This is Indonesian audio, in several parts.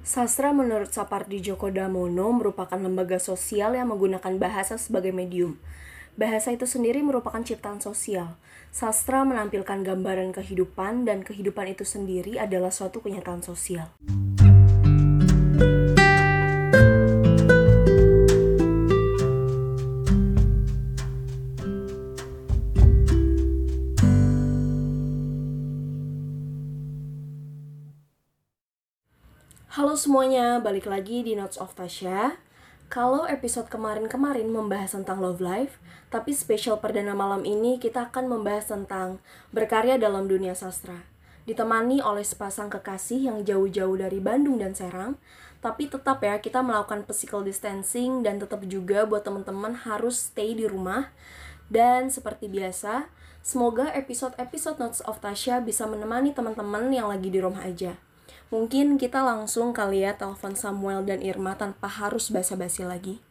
Sastra menurut Sapardi Djoko Damono merupakan lembaga sosial yang menggunakan bahasa sebagai medium. Bahasa itu sendiri merupakan ciptaan sosial. Sastra menampilkan gambaran kehidupan dan kehidupan itu sendiri adalah suatu kenyataan sosial. Semuanya, balik lagi di Notes of Tasha. Kalau episode kemarin-kemarin membahas tentang love life, tapi spesial perdana malam ini kita akan membahas tentang berkarya dalam dunia sastra. Ditemani oleh sepasang kekasih yang jauh-jauh dari Bandung dan Serang, tapi tetap ya kita melakukan physical distancing dan tetap juga buat teman-teman harus stay di rumah. Dan seperti biasa, semoga episode-episode Notes of Tasha bisa menemani teman-teman yang lagi di rumah aja. Mungkin kita langsung kali ya telepon Samuel dan Irma tanpa harus basa-basi lagi.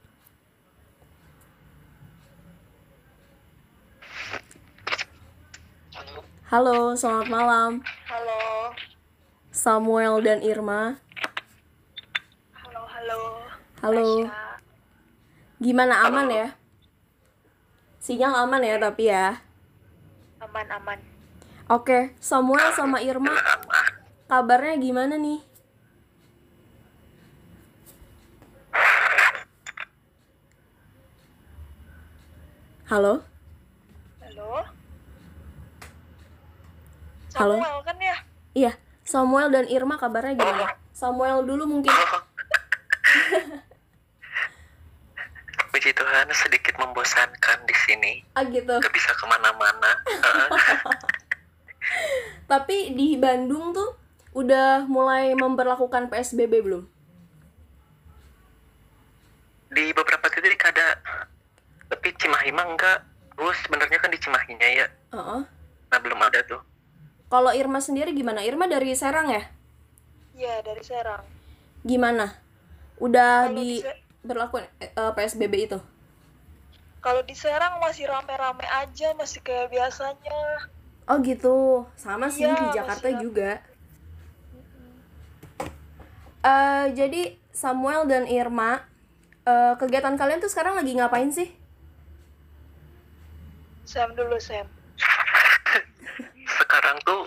Halo, selamat malam. Halo, Samuel dan Irma. halo, halo. Halo. Gimana aman ya? Sinyal aman ya tapi ya. Aman, aman. Oke, Samuel sama Irma kabarnya gimana nih? Halo? Halo. Halo. Samuel kan ya? Iya, Samuel dan Irma kabarnya gimana? Samuel dulu mungkin. Puji Tuhan sedikit membosankan di sini. Ah gitu. Gak bisa ke mana-mana. Heeh. Tapi di Bandung tuh udah mulai memperlakukan PSBB belum? di beberapa titik ada, tapi Cimahi mah enggak. Terus sebenarnya kan di Cimahinya ya. Heeh. Nah belum ada tuh. Kalau Irma sendiri gimana? Irma dari Serang ya? Iya, dari Serang. Gimana? Udah Kalau di di Se- berlakukan eh, PSBB itu? Kalau di Serang masih rame-rame aja, masih kayak biasanya. Oh gitu, sama sih Iya, di Jakarta masih- juga. Eh jadi Samuel dan Irma, eh, kegiatan kalian tuh sekarang lagi ngapain sih? Sam dulu, Sam. Sekarang tuh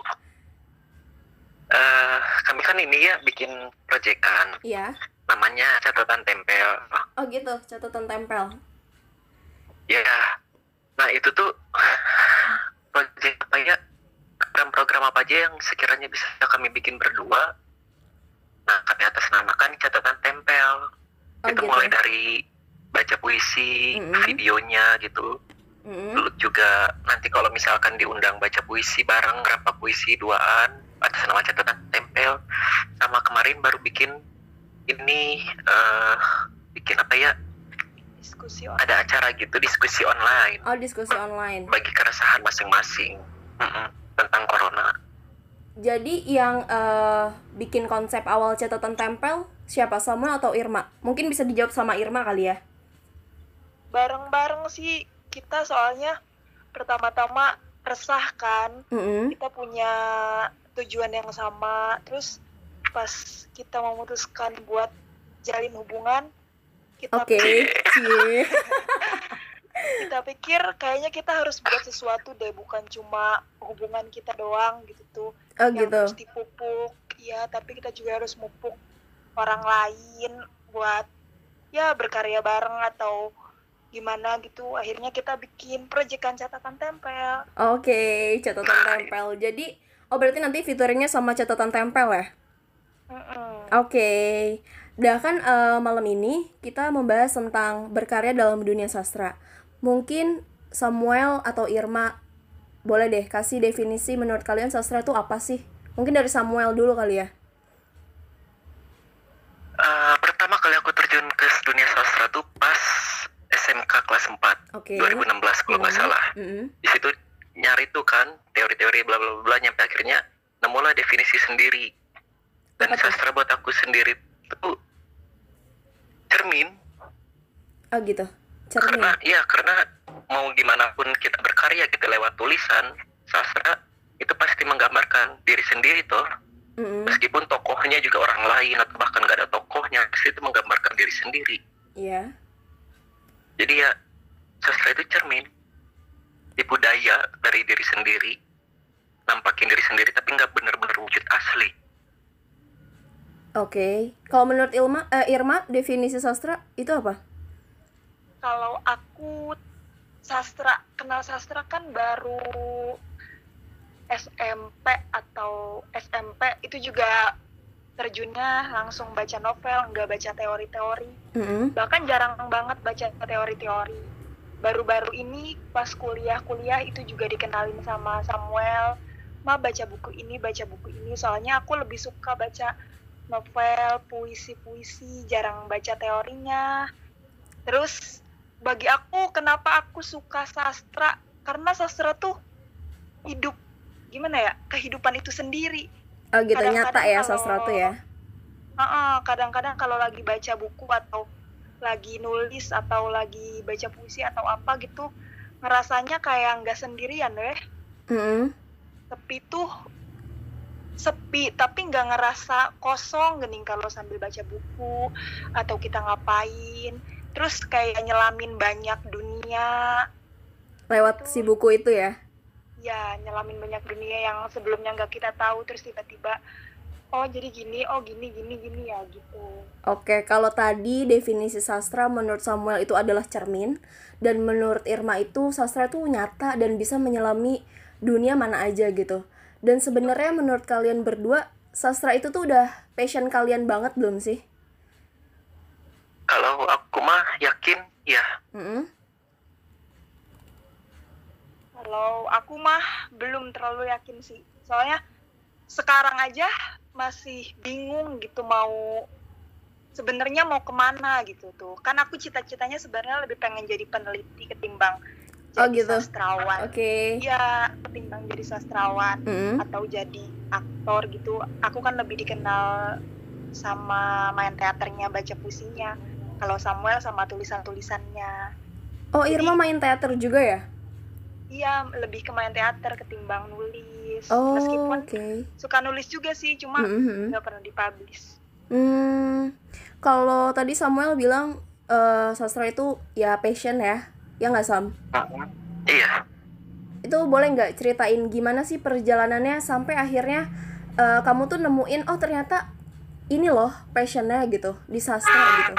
eh kami kan ini ya bikin proyekan Iya. namanya catatan tempel. Oh gitu, catatan tempel. Ya. Nah itu tuh proyek apa ya? Program-program apa aja yang sekiranya bisa kami bikin berdua. Nah kami atas namakan catatan tempel. Oh itu gitu. mulai dari baca puisi, Mm-mm. videonya gitu. Mm-mm. Lalu juga nanti kalau misalkan diundang baca puisi bareng berapa puisi duaan atas nama catatan tempel sama kemarin baru bikin ini eh bikin apa ya Diskusi on. ada acara gitu diskusi online Oh diskusi online. bagi keresahan masing-masing Mm-mm, tentang corona Jadi yang eh, bikin konsep awal catatan tempel siapa Samuel atau Irma? Mungkin bisa dijawab sama Irma kali ya. Bareng-bareng sih kita soalnya pertama-tama resah kan. Mm-mm. Kita punya tujuan yang sama. Terus pas kita memutuskan buat jalin hubungan, kita Oke, cie. kita pikir kayaknya kita harus buat sesuatu deh bukan cuma hubungan kita doang gitu tuh Oh yang gitu. terus dipupuk ya tapi kita juga harus mupuk orang lain buat ya berkarya bareng atau gimana gitu akhirnya kita bikin proyekan catatan tempel Oke, catatan tempel. Jadi, oh berarti nanti fiturnya sama catatan tempel ya? Oke. Dah kan eh, malam ini kita membahas tentang berkarya dalam dunia sastra. Mungkin Samuel atau Irma boleh deh kasih definisi menurut kalian sastra itu apa sih? Mungkin dari Samuel dulu kali ya. Eh, pertama kali aku terjun ke dunia sastra tuh pas SMK kelas 4 Oke. 2016 kalau nggak Mm-mm. salah Mm-mm. di situ nyari tuh kan teori-teori bla bla bla nyampe akhirnya nemulah definisi sendiri dan Apa sastra buat aku sendiri tuh cermin Oh gitu. Cermin. karena ya karena mau gimana pun kita berkarya gitu lewat tulisan sastra itu pasti menggambarkan diri sendiri tuh Mm-mm. meskipun tokohnya juga orang lain atau bahkan nggak ada tokohnya itu menggambarkan diri sendiri Iya. jadi ya sastra itu cermin tipu daya dari diri sendiri nampakin diri sendiri tapi nggak benar-benar wujud asli Oke. Kalau menurut Ilma, eh, Irma, definisi sastra itu apa? Kalau aku sastra kenal sastra kan baru SMP atau SMP itu juga terjunnya langsung baca novel, nggak baca teori-teori. Mm-mm. Bahkan jarang banget baca teori-teori. Baru-baru ini pas kuliah-kuliah itu juga dikenalin sama Samuel. Ma baca buku ini, baca buku ini. Soalnya aku lebih suka baca novel, puisi-puisi, jarang baca teorinya. Terus bagi aku kenapa aku suka sastra? Karena sastra tuh hidup gimana ya? Kehidupan itu sendiri. Oh gitu Kadang-kadang nyata ya kalau- sastra tuh ya. Kadang-kadang kalau lagi baca buku atau lagi nulis atau lagi baca puisi atau apa gitu ngerasanya kayak nggak sendirian deh Mm-mm. sepi tuh sepi tapi nggak ngerasa kosong gening kalau sambil baca buku atau kita ngapain terus kayak nyelamin banyak dunia Lewat si buku itu ya. ya nyelamin banyak dunia yang sebelumnya nggak kita tahu terus tiba-tiba oh jadi gini oh gini gini gini ya gitu Oke, kalau tadi definisi sastra menurut Samuel itu adalah cermin dan menurut Irma itu sastra itu nyata dan bisa menyelami dunia mana aja gitu. Dan sebenarnya menurut kalian berdua sastra itu tuh udah passion kalian banget belum sih? Kalau aku mah yakin ya Mm-mm. Kalau aku mah belum terlalu yakin sih. Soalnya sekarang aja masih bingung gitu mau sebenarnya mau ke mana gitu tuh. Kan aku cita-citanya sebenarnya lebih pengen jadi peneliti ketimbang Oh, jadi gitu. sastrawan. Oke. Iya, ketimbang jadi sastrawan Mm-mm. atau jadi aktor gitu. Aku kan lebih dikenal sama main teaternya, baca puisinya. Kalau Samuel sama tulisan-tulisannya. Oh, Irma main teater juga ya? Iya, lebih ke main teater ketimbang nulis. Oh, Meskipun oke. suka nulis juga sih, cuma Mm-mm. nggak pernah dipublish. Hmm, kalau tadi Samuel bilang eh, sastra itu ya passion ya, ya nggak Sam? iya Itu boleh nggak ceritain gimana sih perjalanannya sampai akhirnya eh, kamu tuh nemuin oh ternyata ini loh passionnya gitu di sastra gitu.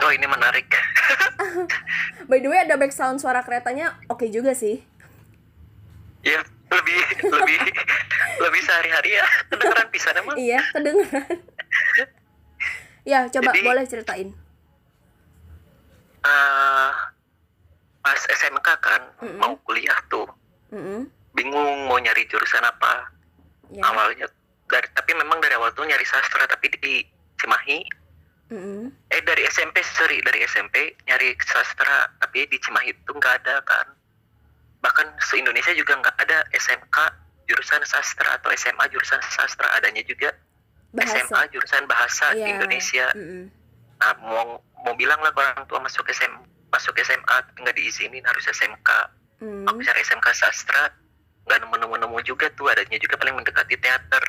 Oh ini menarik By the way ada background suara keretanya oke juga sih. ya lebih lebih lebih sehari-hari ya kedengeran pisan emang Iya kedengeran. ya coba Jadi- boleh ceritain. Eh, pas SMK kan Mm-mm. mau kuliah tuh Mm-mm. bingung mau nyari jurusan apa Ya. awalnya dari tapi memang dari awal tuh nyari sastra tapi di Cimahi dari SMP sorry dari SMP nyari sastra tapi di Cimahi itu nggak ada kan bahkan se Indonesia juga nggak ada SMK jurusan sastra atau SMA jurusan sastra adanya juga SMA Bahasa. jurusan bahasa di Iya. Indonesia Mm-mm. nah mau mau bilang lah orang tua masuk SM masuk SMA nggak diizinin harus SMK Mm. aku cari SMK sastra nggak nemu nemu nemu juga tuh adanya juga paling mendekati teater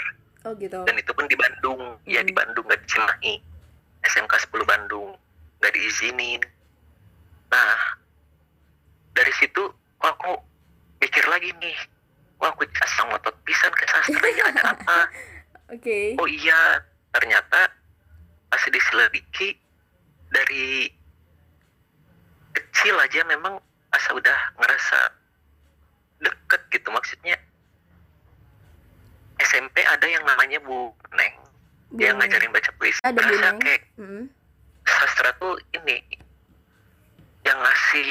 Oh gitu. dan itu pun di Bandung ya di Hmm. Bandung nggak di Cimahi SMK 10 Bandung. Nggak diizinin. Nah dari situ kok aku mikir lagi nih. Wah aku asal ngotot pisan ke sastra ya ada apa? Oke. oh iya ternyata pas diselidiki dari kecil aja memang asa udah ngerasa deket gitu. Maksudnya SMP ada yang namanya Bu Neng dia ngajarin baca puisi Ada Berasa Neng. kayak Mm. sastra tuh ini yang ngasih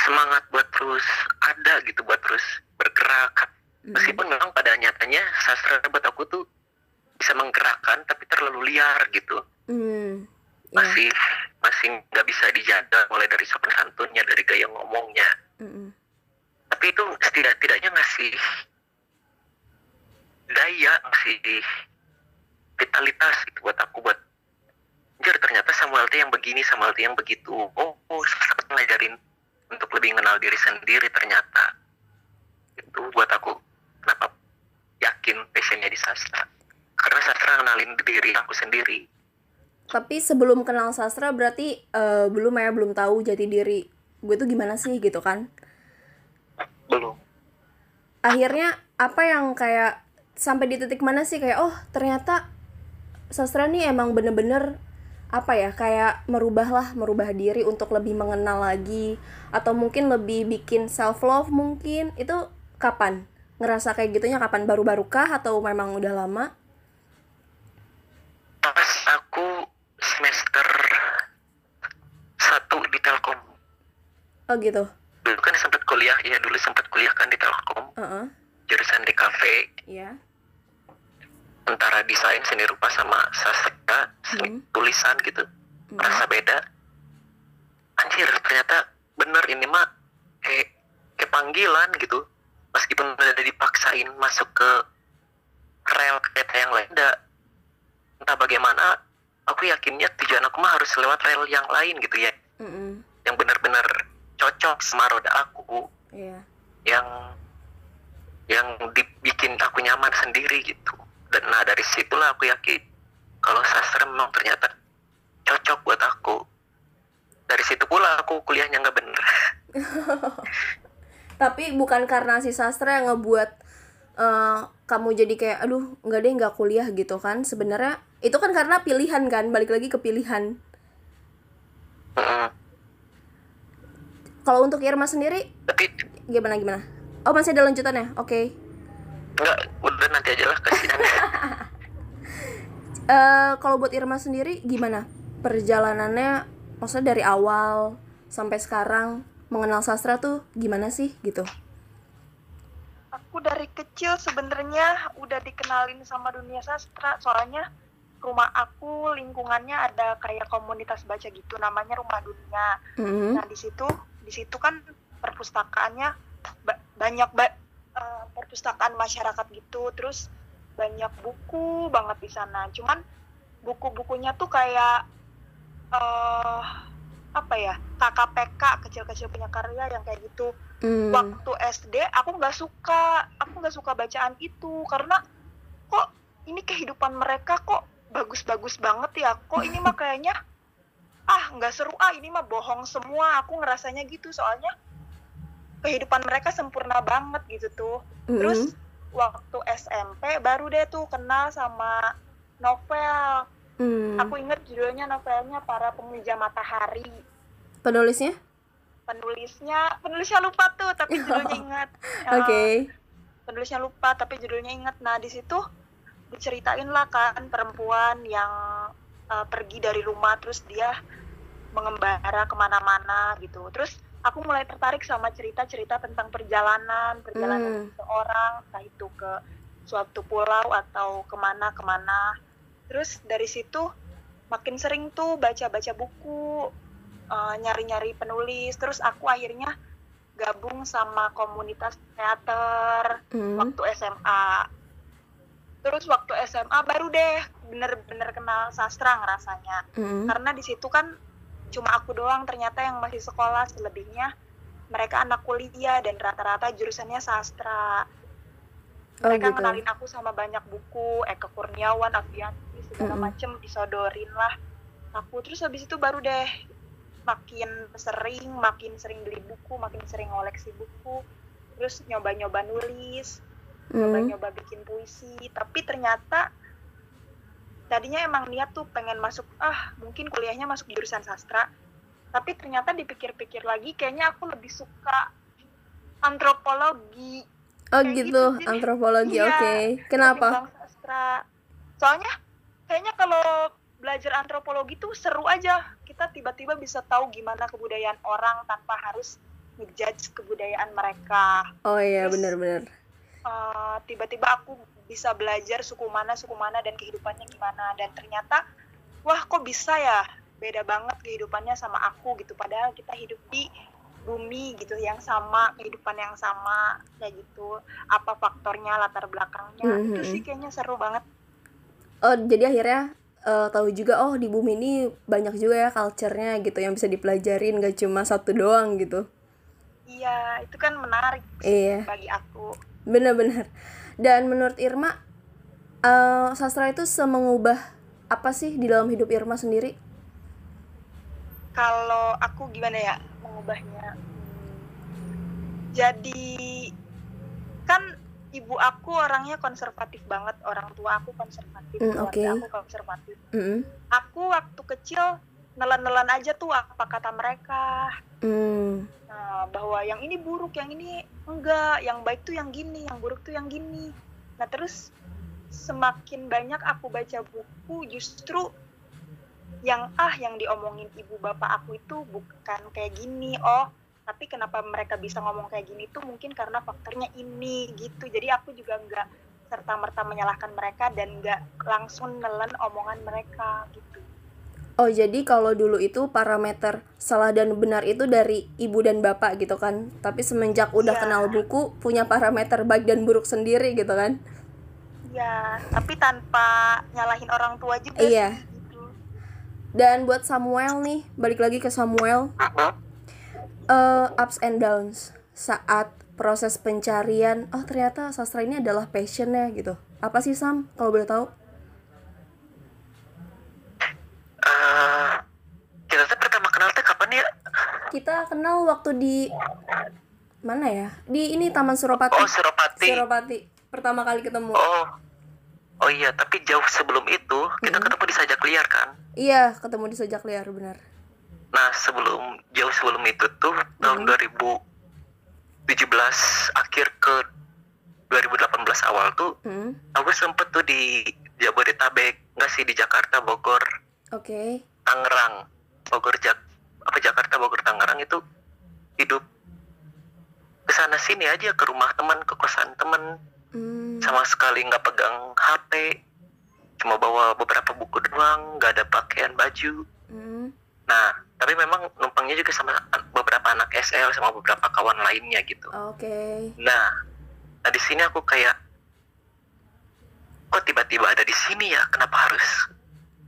semangat buat terus ada gitu buat terus bergerak Mm. meskipun memang pada nyatanya sastra buat aku tuh bisa menggerakkan tapi terlalu liar gitu Hmm. Ya. masih masih nggak bisa dijaga mulai dari sopan santunnya dari gaya ngomongnya Mm-mm. tapi itu setidak tidaknya ngasih daya ngasih vitalitas gitu buat aku buat Anjir ternyata Samuel T yang begini Samuel T yang begitu. Oh, oh ngajarin untuk lebih mengenal diri sendiri ternyata. Itu buat aku kenapa yakin passion passionnya di sastra? Karena sastra kenalin diri aku sendiri. Tapi sebelum kenal sastra berarti eh, belum ya belum tahu jati diri gue tuh gimana sih gitu kan? belum. Akhirnya apa yang kayak sampai di titik mana sih kayak oh ternyata sastra nih emang bener-bener apa ya kayak merubah lah merubah diri untuk lebih mengenal lagi atau mungkin lebih bikin self love mungkin. Itu kapan? Ngerasa kayak gitunya kapan? Baru-baru kah atau memang udah lama? Pas aku semester satu di Telkom. Oh gitu? Dulu kan sempat kuliah ya dulu sempat kuliah kan di Telkom. Heeh. jurusan di kafe. Iya. Antara desain seni rupa sama sastra seni Hmm. tulisan gitu Hmm. merasa beda anjir ternyata bener ini mah kayak kayak panggilan gitu meskipun udah dipaksain masuk ke rel kereta yang lain da, entah bagaimana aku yakinnya tujuan aku mah harus lewat rel yang lain gitu ya Mm-mm. yang benar-benar cocok sama roda aku Iya. yang yang dibikin aku nyaman sendiri gitu dan nah dari situlah aku yakin kalau sastra memang ternyata cocok buat aku. Dari situ pula aku kuliahnya nggak bener. Tapi bukan karena si sastra yang ngebuat eh, kamu jadi kayak aduh nggak deh nggak kuliah gitu kan. Sebenarnya itu kan karena pilihan kan balik lagi ke pilihan. Mm, kalau untuk Irma sendiri tapi gimana gimana? Oh masih ada lanjutannya? Oke nggak udah nanti aja lah kasihan Eh, kalau buat Irma sendiri gimana perjalanannya maksudnya dari awal sampai sekarang mengenal sastra tuh gimana sih gitu Aku dari kecil sebenarnya udah dikenalin sama dunia sastra, soalnya rumah aku lingkungannya ada kayak komunitas baca gitu, namanya Rumah Dunia. Mm-mm. Nah di situ, di situ kan perpustakaannya ba- banyak ba- perpustakaan masyarakat gitu, terus banyak buku banget di sana. Cuman buku-bukunya tuh kayak eh apa ya KKPK kecil-kecil punya karya yang kayak gitu. Mm. waktu SD aku nggak suka. Aku nggak suka bacaan itu karena kok ini kehidupan mereka kok bagus-bagus banget ya. Kok ini mah kayaknya ah nggak seru. Ah ini mah bohong semua. Aku ngerasanya gitu soalnya kehidupan mereka sempurna banget gitu tuh. Mm-mm. terus waktu SMP baru deh tuh kenal sama novel. Mm. aku inget judulnya novelnya para pemuja matahari. Penulisnya? Penulisnya penulisnya lupa tuh tapi judulnya ingat. Oke. Eh, penulisnya lupa tapi judulnya ingat. Nah di situ diceritain lah kan perempuan yang eh, pergi dari rumah terus dia mengembara ke mana-mana gitu. Terus aku mulai tertarik sama cerita-cerita tentang perjalanan perjalanan Hmm. seorang entah itu ke suatu pulau atau ke mana ke mana terus dari situ makin sering tuh baca-baca buku eh, nyari-nyari penulis terus aku akhirnya gabung sama komunitas teater Mm. waktu SMA terus waktu SMA baru deh bener-bener kenal sastra ngerasanya Mm. karena di situ kan cuma aku doang ternyata yang masih sekolah selebihnya mereka anak kuliah dan rata-rata jurusannya sastra Oh mereka gitu. kenalin aku sama banyak buku Eka Kurniawan, Avianti segala Mm-mm. macem disodorin lah aku terus habis itu baru deh makin sering makin sering beli buku makin sering ngoleksi buku terus nyoba-nyoba nulis Mm. nyoba-nyoba bikin puisi tapi ternyata tadinya emang niat tuh pengen masuk ah mungkin kuliahnya masuk jurusan sastra tapi ternyata dipikir-pikir lagi kayaknya aku lebih suka antropologi Oh Kayak gitu, gitu antropologi. Iya, Oke. Kenapa? ketimbang sastra soalnya kayaknya kalau belajar antropologi tuh seru aja kita tiba-tiba bisa tahu gimana kebudayaan orang tanpa harus ngejudge kebudayaan mereka Oh iya, benar-benar. Eh, tiba-tiba aku bisa belajar suku mana suku mana dan kehidupannya gimana dan ternyata wah kok bisa ya beda banget kehidupannya sama aku gitu padahal kita hidup di bumi gitu yang sama kehidupan yang sama kayak gitu apa faktornya latar belakangnya itu Mhm. sih kayaknya seru banget Oh, jadi akhirnya eh, tahu juga oh di bumi ini banyak juga ya culture-nya gitu yang bisa dipelajarin gak cuma satu doang gitu. iya itu kan menarik Iya. bagi aku Bener-bener. Dan menurut Irma, Eh, sastra itu semengubah apa sih di dalam hidup Irma sendiri? Kalau aku gimana ya mengubahnya? Jadi kan ibu aku orangnya konservatif banget, orang tua aku konservatif, keluarga oke. aku konservatif. Mm-mm. Aku waktu kecil nelan-nelan aja tuh apa kata mereka. Hmm. Nah, bahwa yang ini buruk, yang ini enggak, yang baik tuh yang gini, yang buruk tuh yang gini. Nah, terus semakin banyak aku baca buku, justru yang ah yang diomongin ibu bapak aku itu bukan kayak gini. Oh, tapi kenapa mereka bisa ngomong kayak gini tuh mungkin karena faktornya ini gitu. Jadi aku juga enggak serta merta menyalahkan mereka dan enggak langsung nelen omongan mereka gitu. Oh, jadi kalau dulu itu parameter salah dan benar itu dari ibu dan bapak gitu kan. Tapi semenjak udah Iya. kenal buku, punya parameter baik dan buruk sendiri gitu kan. Ya, tapi tanpa nyalahin orang tua juga Iya. gitu. Dan buat Samuel nih, balik lagi ke Samuel, eh, ups and downs saat proses pencarian. Oh, ternyata sastra ini adalah passionnya gitu. Apa sih Sam? Kalau boleh tahu? Eh, kita tuh pertama kenal tuh kapan ya? Kita kenal waktu di mana ya? Di ini Taman Suropati. Oh, Suropati. Suropati. Pertama kali ketemu. Oh. Oh iya, tapi jauh sebelum itu kita Mhm. ketemu di sajak liar kan? Iya, ketemu di Sajak Liar benar. Nah, sebelum jauh sebelum itu tuh tahun Mhm. 2017 akhir ke 2018 awal tuh Hmm. aku sempet tuh di Jabodetabek, nggak sih di Jakarta, Bogor, Oke. Tangerang, Bogor Jak apa Jakarta, Bogor, Tangerang itu hidup ke sana sini aja ke rumah teman, ke kosan teman, Hmm. sama sekali nggak pegang HP, cuma bawa beberapa buku doang, nggak ada pakaian baju. Hmm. Nah, tapi memang numpangnya juga sama beberapa anak SL sama beberapa kawan lainnya gitu. Oke. Nah, nah di sini aku kayak kok tiba-tiba ada di sini ya? Kenapa harus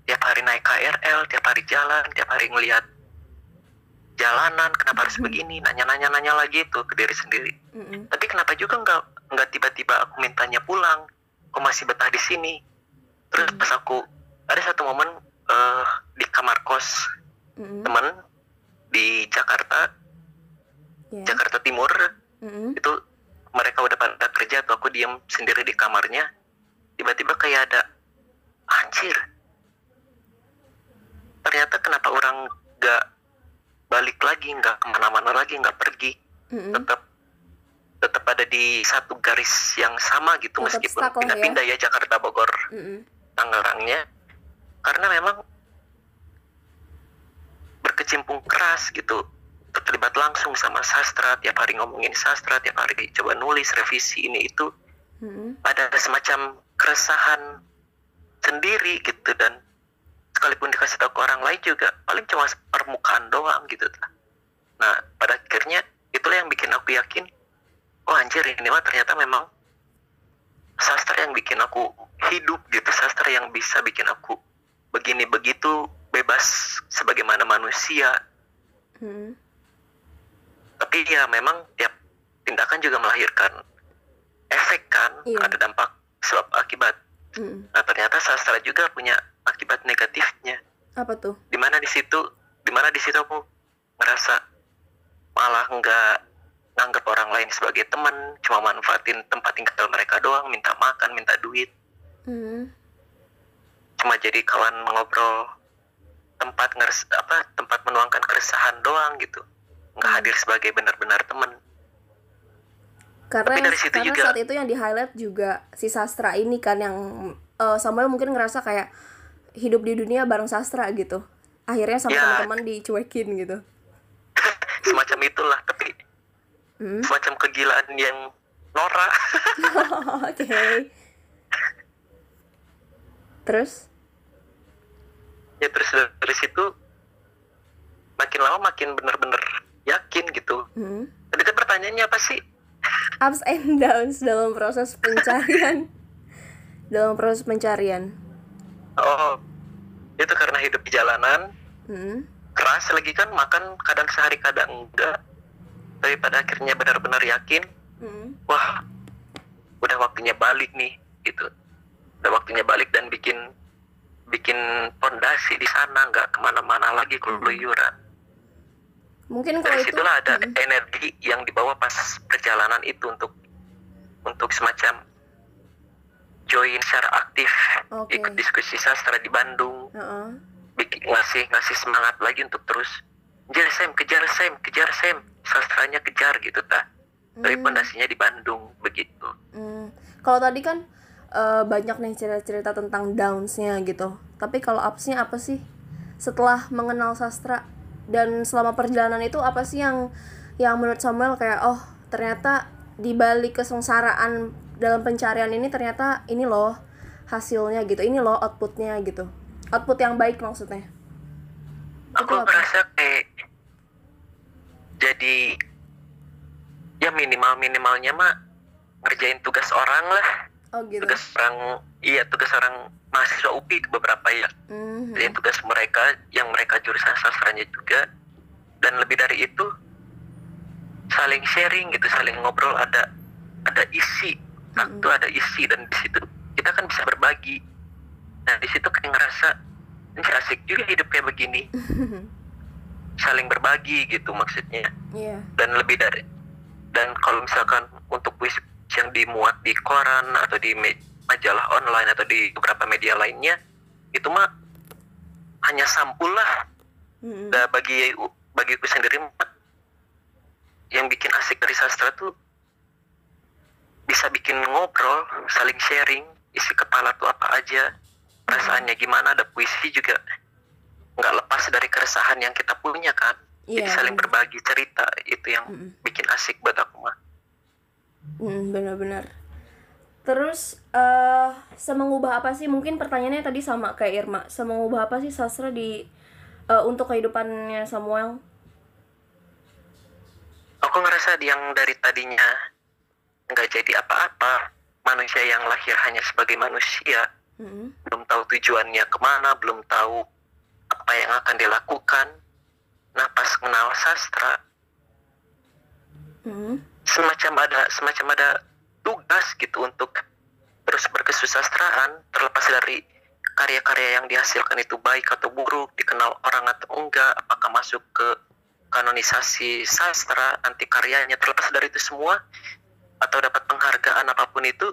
tiap hari naik KRL, tiap hari jalan, tiap hari ngelihat jalanan, kenapa harus begini? Nanya-nanya nanya lagi tuh ke diri sendiri. Mm-mm. Tapi kenapa juga nggak nggak tiba-tiba aku mintanya pulang? Kok masih betah di sini? Terus Hmm. pas aku ada satu momen eh, di kamar kos Mm-mm. temen di Jakarta, Ya. Jakarta Timur Mm-mm. itu mereka udah pada kerja tuh aku diam sendiri di kamarnya tiba-tiba kayak ada anjir ternyata kenapa orang nggak balik lagi nggak ke mana-mana lagi nggak pergi Mm-mm. tetap tetap ada di satu garis yang sama gitu Tetap meskipun ya. pindah-pindah ya Jakarta Bogor Mm-mm. Tangerangnya karena memang berkecimpung keras gitu terlibat langsung sama sastra tiap hari ngomongin sastra tiap hari coba nulis revisi ini itu Mm-mm. ada semacam keresahan sendiri gitu dan sekalipun dikasih tahu ke orang lain juga paling cuma permukaan doang gitu nah pada akhirnya itulah yang bikin aku yakin oh anjir ini mah ternyata memang sastra yang bikin aku hidup gitu sastra yang bisa bikin aku begini begitu bebas sebagaimana manusia Mm-mm. tapi ya memang tiap tindakan juga melahirkan efek kan Iya. ada dampak sebab akibat Mm-mm. nah ternyata sastra juga punya akibat negatifnya Apa tuh? di mana di situ di mana di situ aku ngerasa malah nggak nganggap orang lain sebagai teman cuma manfaatin tempat tinggal mereka doang minta makan minta duit Mm. cuma jadi kawan ngobrol tempat ngeres apa tempat menuangkan keresahan doang gitu nggak Hmm. hadir sebagai benar-benar teman Karena Tapi dari situ karena juga- saat itu yang di highlight juga si sastra ini kan yang eh, Samuel mungkin ngerasa kayak hidup di dunia bareng sastra gitu. Akhirnya sama Ya. teman-teman dicuekin gitu. semacam itulah tapi Hmm. semacam kegilaan yang norak Oke. Terus? ya terus dari situ makin lama makin bener-bener yakin gitu Hmm. tadi pertanyaannya apa sih Ups and downs dalam proses pencarian. dalam proses pencarian. Oh itu karena hidup di jalanan. Hmm. keras lagi kan makan kadang sehari kadang enggak. Tapi pada akhirnya benar-benar yakin Hmm. wah udah waktunya balik nih gitu. Udah waktunya balik dan bikin bikin pondasi di sana nggak ke mana-mana lagi keluyuran. Mungkin kalau dari itu situlah ada Mm, energi yang dibawa pas perjalanan itu untuk untuk semacam join secara aktif Oke. ikut diskusi sastra di Bandung heeh. bikin ngasih ngasih semangat lagi untuk terus kejar sem kejar sem kejar sem sastranya kejar gitu ta dari Hmm. pondasinya di Bandung begitu Hmm, kalau tadi kan eh, banyak nih cerita-cerita tentang downs-nya gitu. Tapi kalau ups-nya apa sih? Setelah mengenal sastra dan selama perjalanan itu apa sih yang yang menurut Samuel kayak oh ternyata di balik kesengsaraan dalam pencarian ini ternyata ini loh hasilnya gitu. Ini loh outputnya gitu. Output yang baik maksudnya. aku Itu merasa kayak jadi ya minimal minimalnya mah ngerjain tugas orang lah Oh gitu. tugas orang iya tugas orang mahasiswa UPI beberapa ya Mhm. Jadi tugas mereka yang mereka jurusan sastranya juga dan lebih dari itu saling sharing gitu saling ngobrol ada ada isi waktu ada isi dan di situ kita kan bisa berbagi. Nah di situ kayak ngerasa ini asik juga hidup kayak begini. Saling berbagi gitu maksudnya. Iya. dan lebih dari dan kalau misalkan untuk puisi yang dimuat di koran atau di majalah online atau di beberapa media lainnya itu mah hanya sampul lah. Mhm. Nah, bagi bagiku sendiri mah, yang bikin asik dari sastra tuh bisa bikin ngobrol saling sharing isi kepala tuh apa aja perasaannya gimana ada puisi juga nggak lepas dari keresahan yang kita punya kan jadi Iya, saling berbagi cerita itu yang Mm-mm. bikin asik buat aku mah Hmm, benar-benar. Terus eh semengubah apa sih? Mungkin pertanyaannya tadi sama kayak Irma. Semengubah apa sih sastra di eh, untuk kehidupannya Samuel? aku ngerasa yang dari tadinya nggak jadi apa-apa manusia yang lahir hanya sebagai manusia Hmm. belum tahu tujuannya ke mana belum tahu apa yang akan dilakukan nah pas kenal sastra Hmm. semacam ada semacam ada tugas gitu untuk terus berkesusastraan terlepas dari karya-karya yang dihasilkan itu baik atau buruk dikenal orang atau enggak apakah masuk ke kanonisasi sastra nanti karyanya terlepas dari itu semua atau dapat penghargaan apa pun itu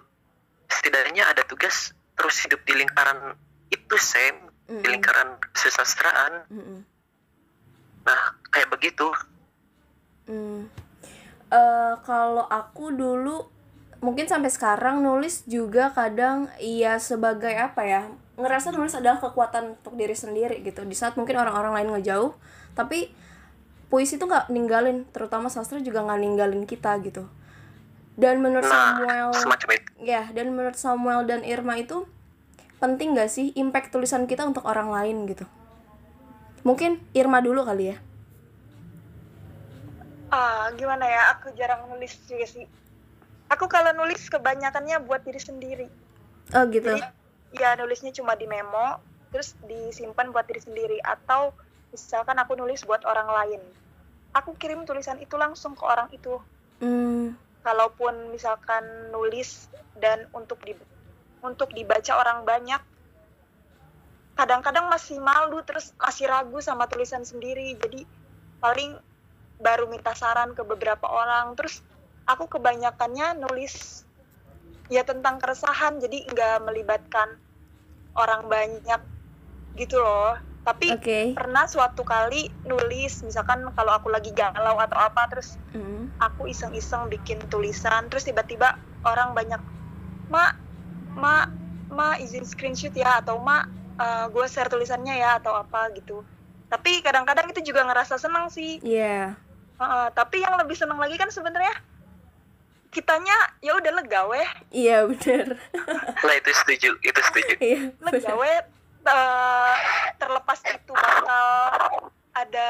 setidaknya ada tugas terus hidup di lingkaran itu sem di Mm-mm. lingkaran kesusastraan Mm-mm. nah kayak begitu Hmm. Eh, kalau aku dulu mungkin sampai sekarang nulis juga kadang iya sebagai apa ya ngerasa nulis adalah kekuatan untuk diri sendiri gitu di saat mungkin orang-orang lain ngejauh tapi puisi itu nggak ninggalin terutama sastra juga nggak ninggalin kita gitu dan menurut nah Samuel semacam itu. Ya dan menurut Samuel dan Irma itu penting gak sih impact tulisan kita untuk orang lain gitu? Mungkin Irma dulu kali ya. Ah gimana ya? Aku jarang nulis juga sih. Aku kalau nulis kebanyakannya buat diri sendiri. Oh gitu. Jadi ya nulisnya cuma di memo terus disimpan buat diri sendiri. Atau misalkan aku nulis buat orang lain. Aku kirim tulisan itu langsung ke orang itu. Hmm kalaupun misalkan nulis dan untuk di untuk dibaca orang banyak kadang-kadang masih malu terus masih ragu sama tulisan sendiri. Jadi paling baru minta saran ke beberapa orang. Terus aku kebanyakannya nulis ya tentang keresahan. Jadi nggak melibatkan orang banyak gitu loh tapi Oke. pernah suatu kali nulis misalkan kalau aku lagi galau atau apa terus Hmm. aku iseng-iseng bikin tulisan terus tiba-tiba orang banyak ma ma ma izin screenshot ya atau ma gue share tulisannya ya atau apa gitu tapi kadang-kadang itu juga ngerasa senang sih Iya. Heeh, tapi yang lebih senang lagi kan sebenarnya kitanya ya udah lega weh Iya bener. Nah itu setuju, itu setuju. Iya. lega weh eh, terlepas itu bakal ada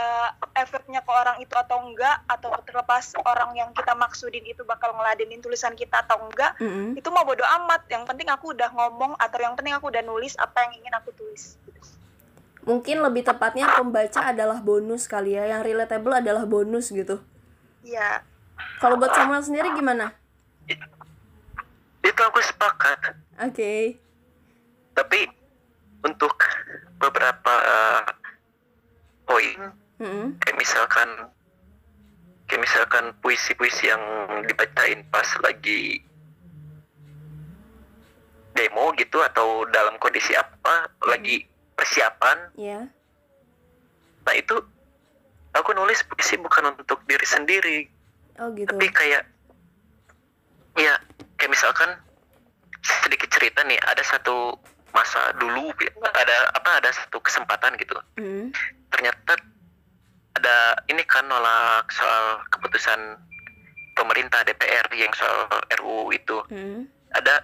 efeknya ke orang itu atau enggak atau terlepas orang yang kita maksudin itu bakal ngeladenin tulisan kita atau enggak Mm-mm. itu mau bodo amat yang penting aku udah ngomong atau yang penting aku udah nulis apa yang ingin aku tulis Mungkin lebih tepatnya pembaca adalah bonus kali ya, yang relatable adalah bonus gitu. ya Kalau buat Samuel sendiri gimana? Itu aku sepakat. Oke. tapi untuk beberapa poin. Mm-mm. kayak misalkan kayak misalkan puisi-puisi yang dibacain pas lagi demo gitu atau dalam kondisi apa lagi persiapan. Ya nah itu aku nulis puisi bukan untuk diri sendiri. Oh gitu. Tapi kayak ya kayak misalkan sedikit cerita nih ada satu masa dulu ada apa ada satu kesempatan gitu Mm. ternyata ada ini kan nolak soal keputusan pemerintah DPR yang soal RUU itu Mm. ada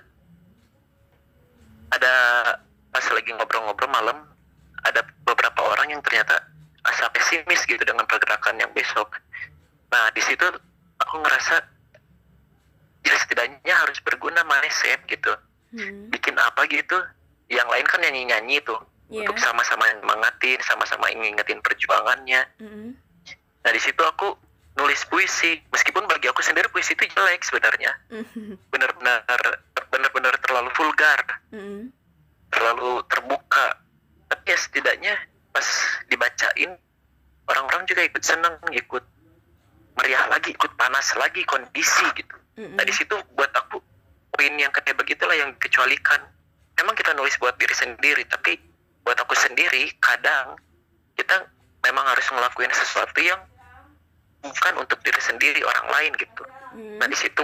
ada pas lagi ngobrol-ngobrol malam ada beberapa orang yang ternyata asa pesimis gitu dengan pergerakan yang besok nah di situ aku ngerasa ya setidaknya harus berguna mindset gitu Mm. bikin apa gitu yang lain kan nyanyi-nyanyi tuh Iya. untuk sama-sama nyemangatin sama-sama ngingetin perjuangannya Mm-mm. nah di situ aku nulis puisi meskipun bagi aku sendiri puisi itu jelek sebenarnya Mm. benar-benar benar-benar terlalu vulgar Mm. terlalu terbuka tapi ya setidaknya pas dibacain orang-orang juga ikut seneng ikut meriah lagi ikut panas lagi kondisi gitu Mm-mm. nah di situ buat aku poin yang kayak begitulah yang dikecualikan emang kita nulis buat diri sendiri tapi buat aku sendiri kadang kita memang harus ngelakuin sesuatu yang bukan untuk diri sendiri orang lain gitu Mm. nah di situ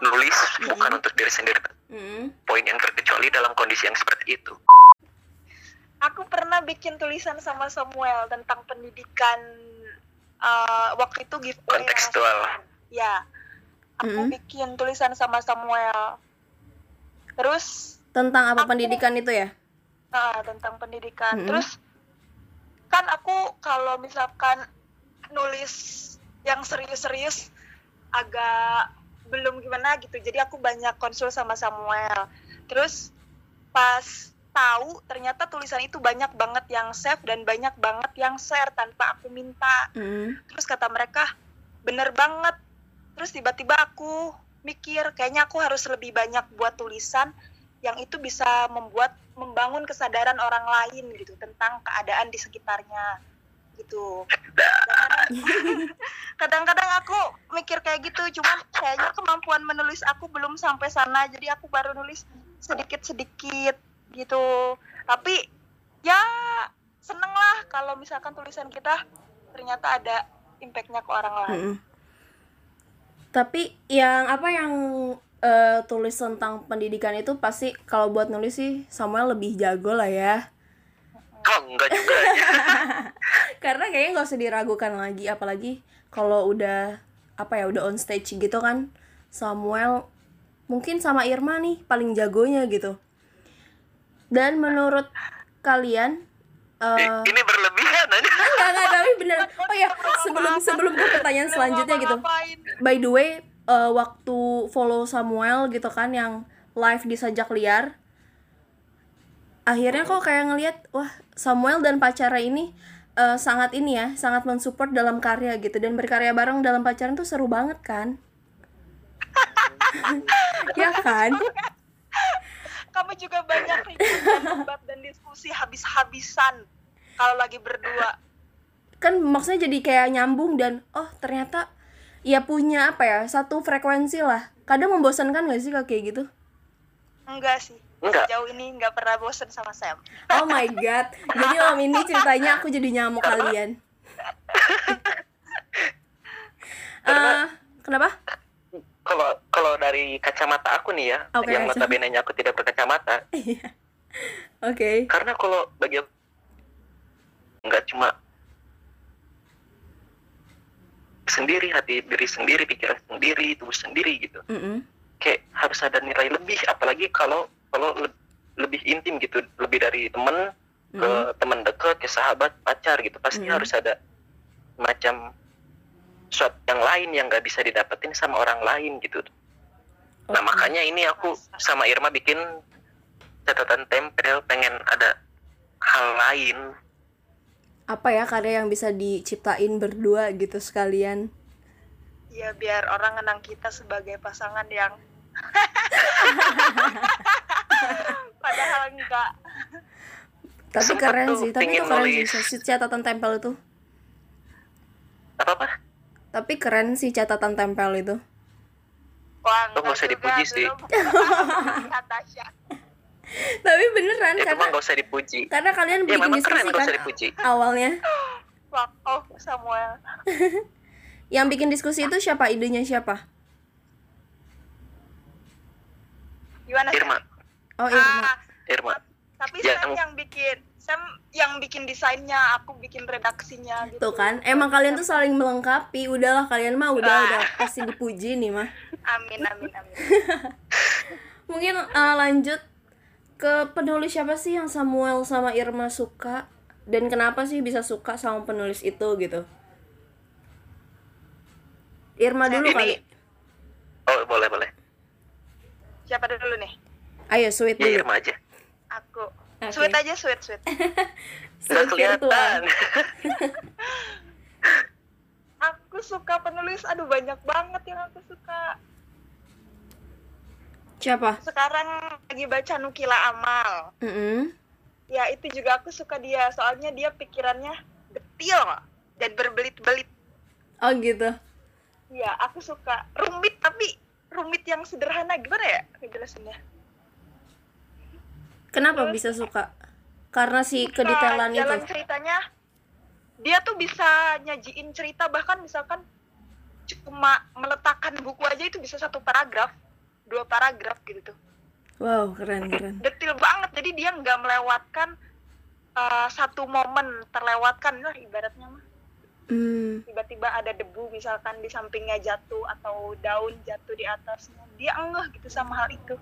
nulis bukan untuk diri sendiri Mm. poin yang terkecuali dalam kondisi yang seperti itu Aku pernah bikin tulisan sama Samuel tentang pendidikan eh, waktu itu giveaway. kontekstual Ya, aku Mm-mm. bikin tulisan sama Samuel. Terus tentang apa Aku- pendidikan itu ya Nah, tentang pendidikan. Mm-mm. Terus kan aku kalau misalkan nulis yang serius-serius agak belum gimana gitu. Jadi aku banyak konsul sama Samuel. Terus pas tahu ternyata tulisan itu banyak banget yang save dan banyak banget yang share tanpa aku minta. Mm. Terus kata mereka, bener banget. Terus tiba-tiba aku mikir, kayaknya aku harus lebih banyak buat tulisan yang itu bisa membuat membangun kesadaran orang lain gitu tentang keadaan di sekitarnya gitu. Dan Kadang-kadang aku mikir kayak gitu, cuman kayaknya kemampuan menulis aku belum sampai sana, jadi aku baru nulis sedikit-sedikit gitu. Tapi ya seneng lah kalau misalkan tulisan kita ternyata ada impactnya ke orang lain. Mm-mm. Tapi yang apa yang eh, tulis tentang pendidikan itu pasti kalau buat nulis sih Samuel lebih jago lah ya. oh enggak juga ya? Karena kayaknya nggak usah diragukan lagi, apalagi kalau udah apa ya udah on stage gitu kan. Samuel mungkin sama Irma nih paling jagonya gitu. Dan menurut kalian eh, ini berlebihan aja. Enggak enggak tapi bener. Oh ya sebelum sebelum ke pertanyaan selanjutnya gitu. by the way eh, waktu follow Samuel gitu kan yang live di sajak liar. Akhirnya kok kayak ngelihat wah Samuel dan pacara ini eh, sangat ini ya sangat mensupport dalam karya gitu. Dan berkarya bareng dalam pacaran tuh seru banget kan? Ya kan? Kamu juga banyak debat dan diskusi habis-habisan kalau lagi berdua. kan maksudnya jadi kayak nyambung dan oh ternyata ya punya apa ya satu frekuensi lah kadang membosankan gak sih kalau kayak gitu Enggak sih. Enggak. Sejauh ini enggak pernah bosen sama Sam. Oh my god. Jadi malam ini ceritanya aku jadi nyamuk kalian. Eh, kenapa? kalau kalau dari kacamata aku nih ya Oke, yang kacamata. notabene aku tidak berkacamata Oke. karena kalau bagi aku nggak cuma sendiri hati diri sendiri pikiran sendiri tubuh sendiri gitu Mm-mm. kayak harus ada nilai lebih apalagi kalau kalau le- lebih intim gitu lebih dari temen ke Mm-mm. teman dekat ke sahabat pacar gitu pasti Mm. harus ada macam sesuatu yang lain yang nggak bisa didapetin sama orang lain gitu nah Oke. makanya ini aku sama Irma bikin catatan tempel pengen ada hal lain Apa ya karya yang bisa diciptain berdua gitu sekalian? Ya biar orang kenang kita sebagai pasangan yang padahal enggak Tapi Sempet keren tuh sih, tapi itu keren nulis. sih si catatan tempel itu. apa apa Tapi keren sih catatan tempel itu. Wah, Oh, nggak usah juga, dipuji sih. Tapi beneran itu karena mah gak usah dipuji karena kalian ya bikin memang diskusi keren kan usah dipuji awalnya. Oh Samuel. Yang bikin diskusi itu siapa? Idenya siapa? Gimana? Irma Oh, Irma. Ah, Irma tapi Ya, Sam yang- yang bikin Sam yang bikin desainnya, aku bikin redaksinya gitu. Tuh kan, emang kalian tuh saling melengkapi. Udahlah kalian mah udah Wah. udah pasti dipuji nih mah. Amin amin amin. Mungkin uh, lanjut ke penulis siapa sih yang Samuel sama Irma suka dan kenapa sih bisa suka sama penulis itu gitu? Irma dulu ini kali. oh boleh boleh Siapa dulu nih? Ayo sweet ya dulu. Irma aja Aku. Oke. Sweet aja sweet sweet. Sweet kelihatan aku suka penulis, aduh banyak banget yang aku suka. Siapa? Sekarang lagi baca Nukila Amal. Mm-mm. Ya itu juga aku suka dia, soalnya dia pikirannya detil dan berbelit-belit. Oh gitu. Ya aku suka rumit tapi rumit yang sederhana gimana ya ngejelasinnya? Kenapa bisa suka? Karena si kedetailan Nah, jalan itu. ceritanya dia tuh bisa nyajiin cerita bahkan misalkan cuma meletakkan buku aja itu bisa satu paragraf dua paragraf gitu. Tuh Wow, keren keren. detil banget. Jadi dia nggak melewatkan uh, satu momen terlewatkan. Lah ibaratnya mah. Hmm. tiba-tiba ada debu misalkan di sampingnya jatuh atau daun jatuh di atasnya. Dia enggak gitu sama hal itu.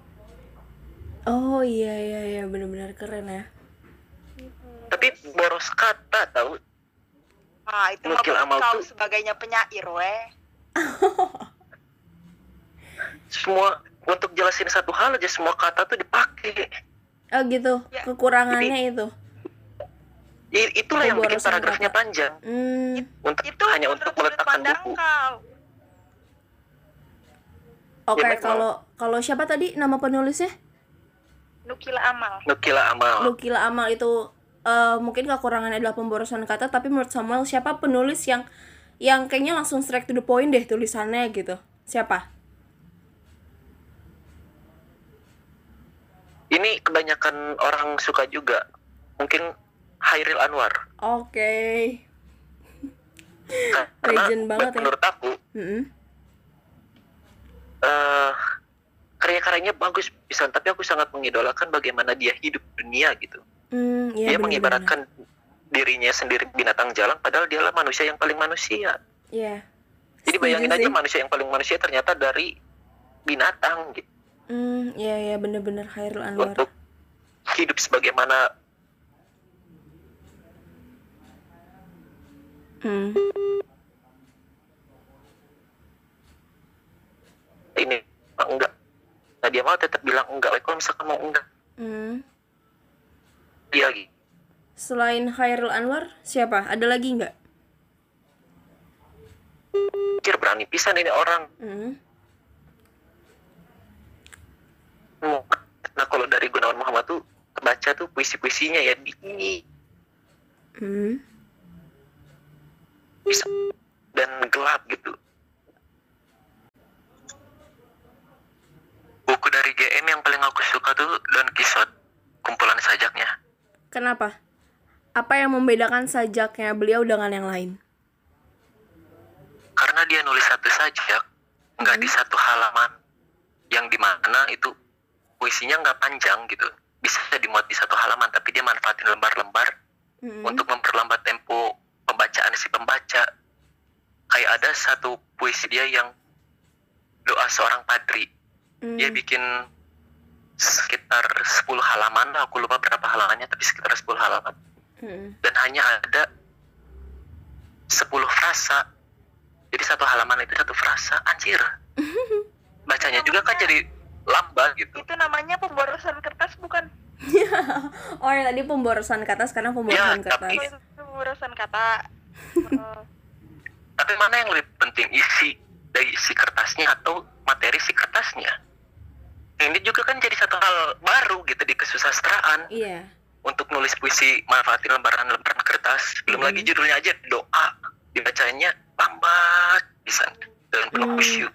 Oh iya iya iya. Benar-benar keren ya. tapi boros kata tahu? Ah itu buat amal kau tuh. sebagainya penyair weh. Semua untuk jelasin satu hal aja semua kata tuh dipakai Oh gitu. Ya. Kekurangannya itu. I- itulah yang bikin paragrafnya kata. panjang Hmm. untuk itu hanya untuk meletakkan pandang buku kau Oke, memang. kalau kalau siapa tadi nama penulisnya? Nukila Amal Nukila Amal Lukila Amal itu eh, mungkin kekurangannya adalah pemborosan kata, tapi menurut Samuel siapa penulis yang yang kayaknya langsung straight to the point deh tulisannya gitu? Siapa? Ini kebanyakan orang suka juga mungkin Hairil Anwar Oke. karena Legend banget ya. menurut aku Mm-mm. eh karya-karyanya bagus bisa tapi aku sangat mengidolakan bagaimana dia hidup dunia gitu Hmm, iya dia bener-bener. mengibaratkan dirinya sendiri binatang jalan padahal dialah manusia yang paling manusia Iya. jadi Setuju bayangin aja sih. manusia yang paling manusia ternyata dari binatang gitu Hmm, iya iya bener-bener Khairul Anwar. untuk hidup sebagaimana Hmm. ini enggak nah dia mau tetap bilang enggak kalau misalkan mau enggak Hmm. dia gitu Selain Khairul Anwar, siapa? Ada lagi nggak? Anjir, berani pisan ini orang Hmm. Nah kalau dari Gunawan Muhammad tuh kebaca tuh puisi-puisinya ya di Hmm. bisa dan gelap gitu buku dari GM yang paling aku suka tuh Don Quixote kumpulan sajaknya Kenapa? Apa yang membedakan sajaknya beliau dengan yang lain? karena dia nulis satu sajak nggak di satu halaman yang di mana itu puisinya nggak panjang gitu. Bisa dimuat di satu halaman tapi dia manfaatin lembar-lembar Hmm. untuk memperlambat tempo pembacaan si pembaca. Kayak ada satu puisi dia yang doa seorang padri. Hmm. dia bikin sekitar 10 halaman lah, aku lupa berapa halamannya tapi sekitar 10 halaman. Hmm. dan hanya ada 10 frasa. Jadi satu halaman itu satu frasa anjir. Bacanya juga kan jadi lambat gitu itu namanya pemborosan kertas bukan Oh, yang tadi pemborosan kata sekarang pemborosan Ya, kata. tapi- itu pemborosan kata Heeh. tapi mana yang lebih penting isi dari isi kertasnya atau materi si kertasnya ini juga kan jadi satu hal baru gitu di kesusastraan Iya. untuk nulis puisi manfaatin lembaran-lembaran kertas belum Mhm. lagi judulnya aja doa dibacanya lambat bisa dan penuh Hmm. khusyuk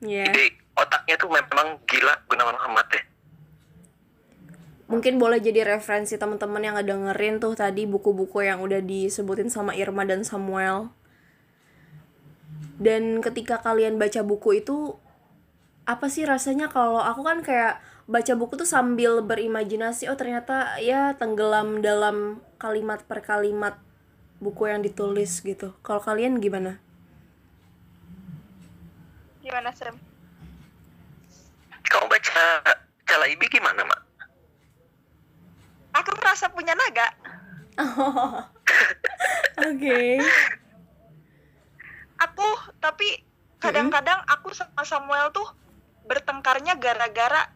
Iya. jadi otaknya tuh memang gila Gunawan Muhammad ya Mungkin boleh jadi referensi teman-teman yang ngedengerin tuh tadi buku-buku yang udah disebutin sama Irma dan Samuel. Dan ketika kalian baca buku itu apa sih rasanya kalau aku kan kayak baca buku tuh sambil berimajinasi oh ternyata ya tenggelam dalam kalimat per kalimat buku yang ditulis gitu. Kalau kalian gimana? Gimana serem? Kamu baca Calaibi gimana mak Aku merasa punya naga. Oke. Aku tapi kadang-kadang aku sama Samuel tuh bertengkarnya gara-gara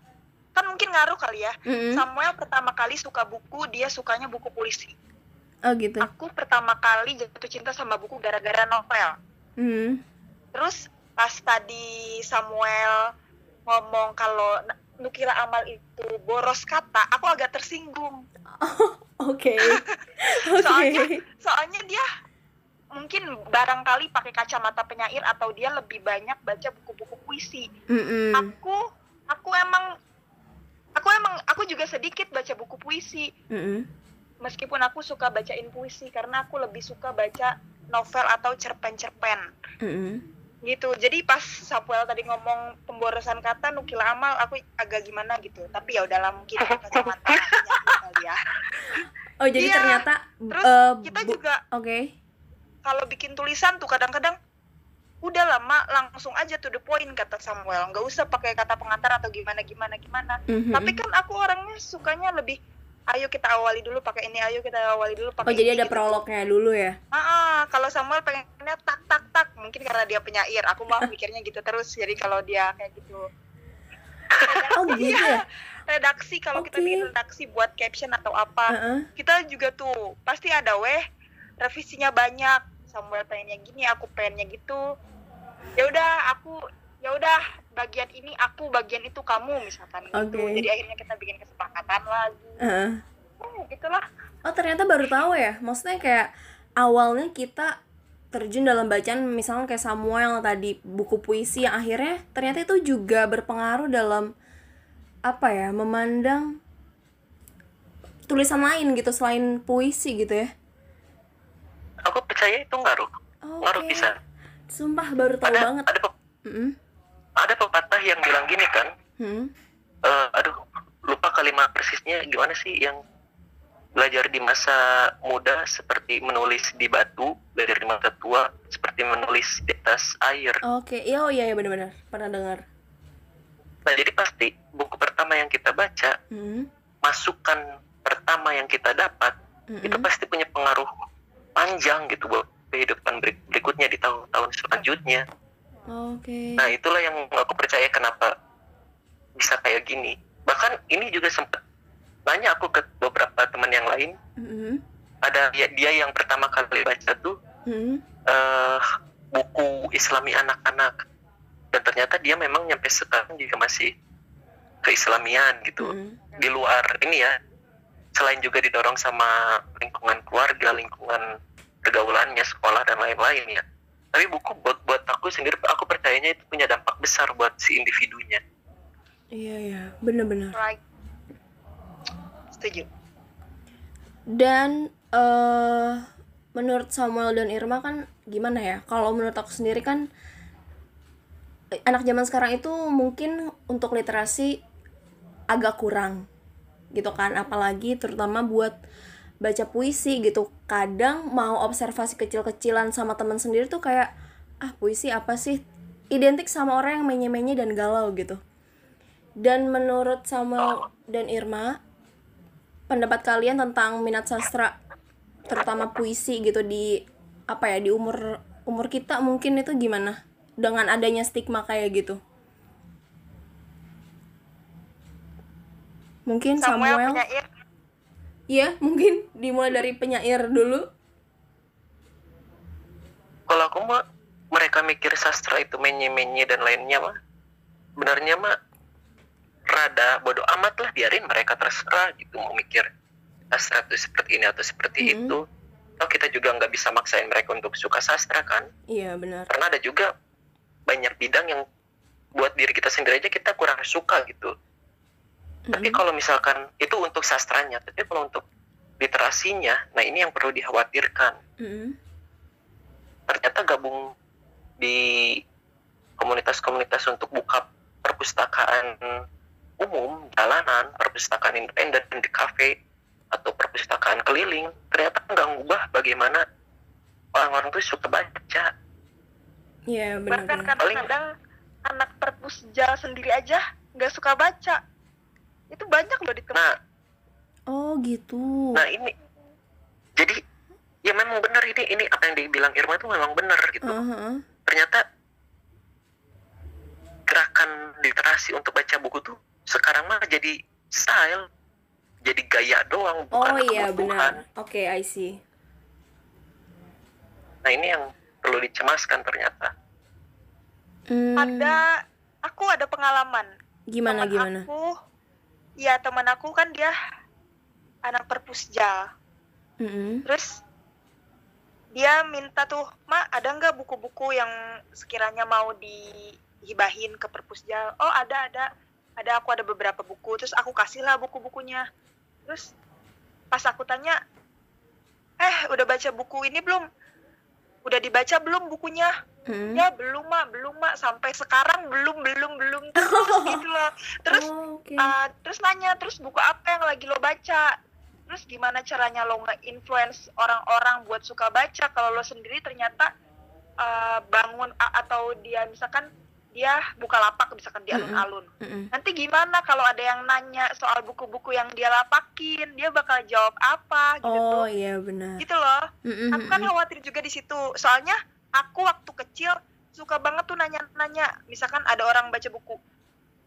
kan mungkin ngaruh kali ya. Mm-mm. Samuel pertama kali suka buku, dia sukanya buku puisi. Oh gitu. Aku pertama kali jatuh cinta sama buku gara-gara novel. Hmm. Terus pas tadi Samuel ngomong kalau Nukila Amal itu boros kata, aku agak tersinggung. Oke. Soalnya Oke. soalnya dia mungkin barangkali pakai kacamata penyair atau dia lebih banyak baca buku-buku puisi. Mm-mm. Aku aku emang aku emang aku juga sedikit baca buku puisi. Mm-mm. Meskipun aku suka bacain puisi karena aku lebih suka baca novel atau cerpen-cerpen. Mm-mm. Gitu jadi pas Samuel tadi ngomong pemborosan kata nukila amal aku agak gimana gitu tapi ya udahlah mungkin kacamata kali ya Oh jadi Iya. ternyata terus eh, kita juga Oke. kalau bikin tulisan tuh kadang-kadang udah lama langsung aja to the point kata Samuel nggak usah pakai kata pengantar atau gimana gimana gimana Mhm. tapi kan aku orangnya sukanya lebih ayo kita awali dulu pakai ini ayo kita awali dulu pakai Oh jadi ini, ada gitu. prolognya dulu ya? Ah, kalau Samuel pengennya tak tak tak mungkin karena dia penyair aku mah mikirnya gitu terus jadi kalau dia kayak gitu Oh gitu ya? redaksi kalau kita Oke. bikin redaksi buat caption atau apa Heeh. kita juga tuh pasti ada weh revisinya banyak Samuel pengennya gini aku pengennya gitu ya udah aku ya udah bagian ini aku bagian itu kamu misalkan gitu Oke. jadi akhirnya kita bikin kesepakatan lagi Heeh. oh, gitulah Oh ternyata baru tahu ya? Maksudnya kayak awalnya kita terjun dalam bacaan misalnya kayak Samuel tadi buku puisi yang akhirnya ternyata itu juga berpengaruh dalam apa ya memandang tulisan lain gitu selain puisi gitu ya? aku percaya itu ngaruh Oke. ngaruh bisa Sumpah baru tahu ada banget. ada pe- Mm-mm. Ada pepatah yang bilang gini kan Hmm. eh, aduh lupa kalimat persisnya gimana sih yang belajar di masa muda seperti menulis di batu belajar di masa tua seperti menulis di atas air Oke, iya oh iya ya benar-benar pernah dengar. nah jadi pasti buku pertama yang kita baca Hmm. masukan pertama yang kita dapat itu Mm-mm. pasti punya pengaruh panjang gitu buat kehidupan berik- berikutnya di tahun-tahun selanjutnya Oke. Nah itulah yang aku percaya kenapa bisa kayak gini. Bahkan ini juga sempat nanya aku ke beberapa teman yang lain. Mm-mm. Ada dia, dia yang pertama kali baca tuh Mm-mm. eh, buku Islami anak-anak. Dan ternyata dia memang nyampe sekarang juga masih keislamian gitu. Mm-mm. Di luar ini ya, selain juga didorong sama lingkungan keluarga, lingkungan pergaulannya, sekolah dan lain-lain ya. Tapi buku buat buat aku sendiri, aku percayanya itu punya dampak besar buat si individunya. Iya iya, benar-benar. right setuju Dan eh menurut Samuel dan Irma kan gimana ya? Kalau menurut aku sendiri kan anak zaman sekarang itu mungkin untuk literasi agak kurang gitu kan, apalagi terutama buat baca puisi gitu. Kadang mau observasi kecil-kecilan sama teman sendiri tuh kayak ah puisi apa sih? Identik sama orang yang menye-menye dan galau gitu. Dan menurut Samuel dan Irma, pendapat kalian tentang minat sastra terutama puisi gitu di apa ya di umur umur kita mungkin itu gimana dengan adanya stigma kayak gitu mungkin Samuel, Samuel iya mungkin dimulai dari penyair dulu. Kalau aku mah mereka mikir sastra itu menye-menye dan lainnya mah, benarnya mah rada bodoh amat lah biarin mereka terserah gitu mau mikir sastra itu seperti ini atau seperti Mhm. itu. Toh kita juga nggak bisa maksain mereka untuk suka sastra kan? Iya benar. karena ada juga banyak bidang yang buat diri kita sendiri aja kita kurang suka gitu tapi Mm-mm. kalau misalkan itu untuk sastranya tapi kalau untuk literasinya nah ini yang perlu dikhawatirkan Mm-mm. ternyata gabung di komunitas-komunitas untuk buka perpustakaan umum, jalanan, perpustakaan independen di kafe atau perpustakaan keliling, ternyata nggak ngubah bagaimana orang-orang tuh suka baca. Iya benar. bahkan kadang-kadang anak perpusja sendiri aja nggak suka baca itu banyak loh di tempat Nah, Oh gitu. nah ini jadi ya memang benar ini ini apa yang dibilang Irma itu memang benar gitu. Uh-huh. Ternyata gerakan literasi untuk baca buku tuh sekarang mah jadi style, jadi gaya doang, Oh bukan iya kebutuhan. benar. Oke, I see. Nah ini yang perlu dicemaskan ternyata. Hmm, ada aku ada pengalaman gimana teman gimana? aku ya teman aku kan dia anak perpusja Mm-mm. terus dia minta tuh ma ada nggak buku-buku yang sekiranya mau dihibahin ke perpusja oh ada ada. Ada aku ada beberapa buku. Terus aku kasih lah buku-bukunya. Terus pas aku tanya eh udah baca buku ini belum udah dibaca belum bukunya? Mm. ya belum mak. Belum mak. Sampai sekarang belum belum belum terus gitu loh. Terus Oh, oke. Uh, terus nanya terus buku apa yang lagi lo baca? Terus gimana caranya lo nge-influence orang-orang buat suka baca? Kalau lo sendiri ternyata uh, bangun atau dia misalkan dia buka lapak misalkan di alun-alun Mm-mm. nanti gimana kalau ada yang nanya soal buku-buku yang dia lapakin dia bakal jawab apa gitu Oh tuh iya benar. gitu loh Mm-mm, aku kan khawatir juga di situ soalnya aku waktu kecil suka banget tuh nanya-nanya misalkan ada orang baca buku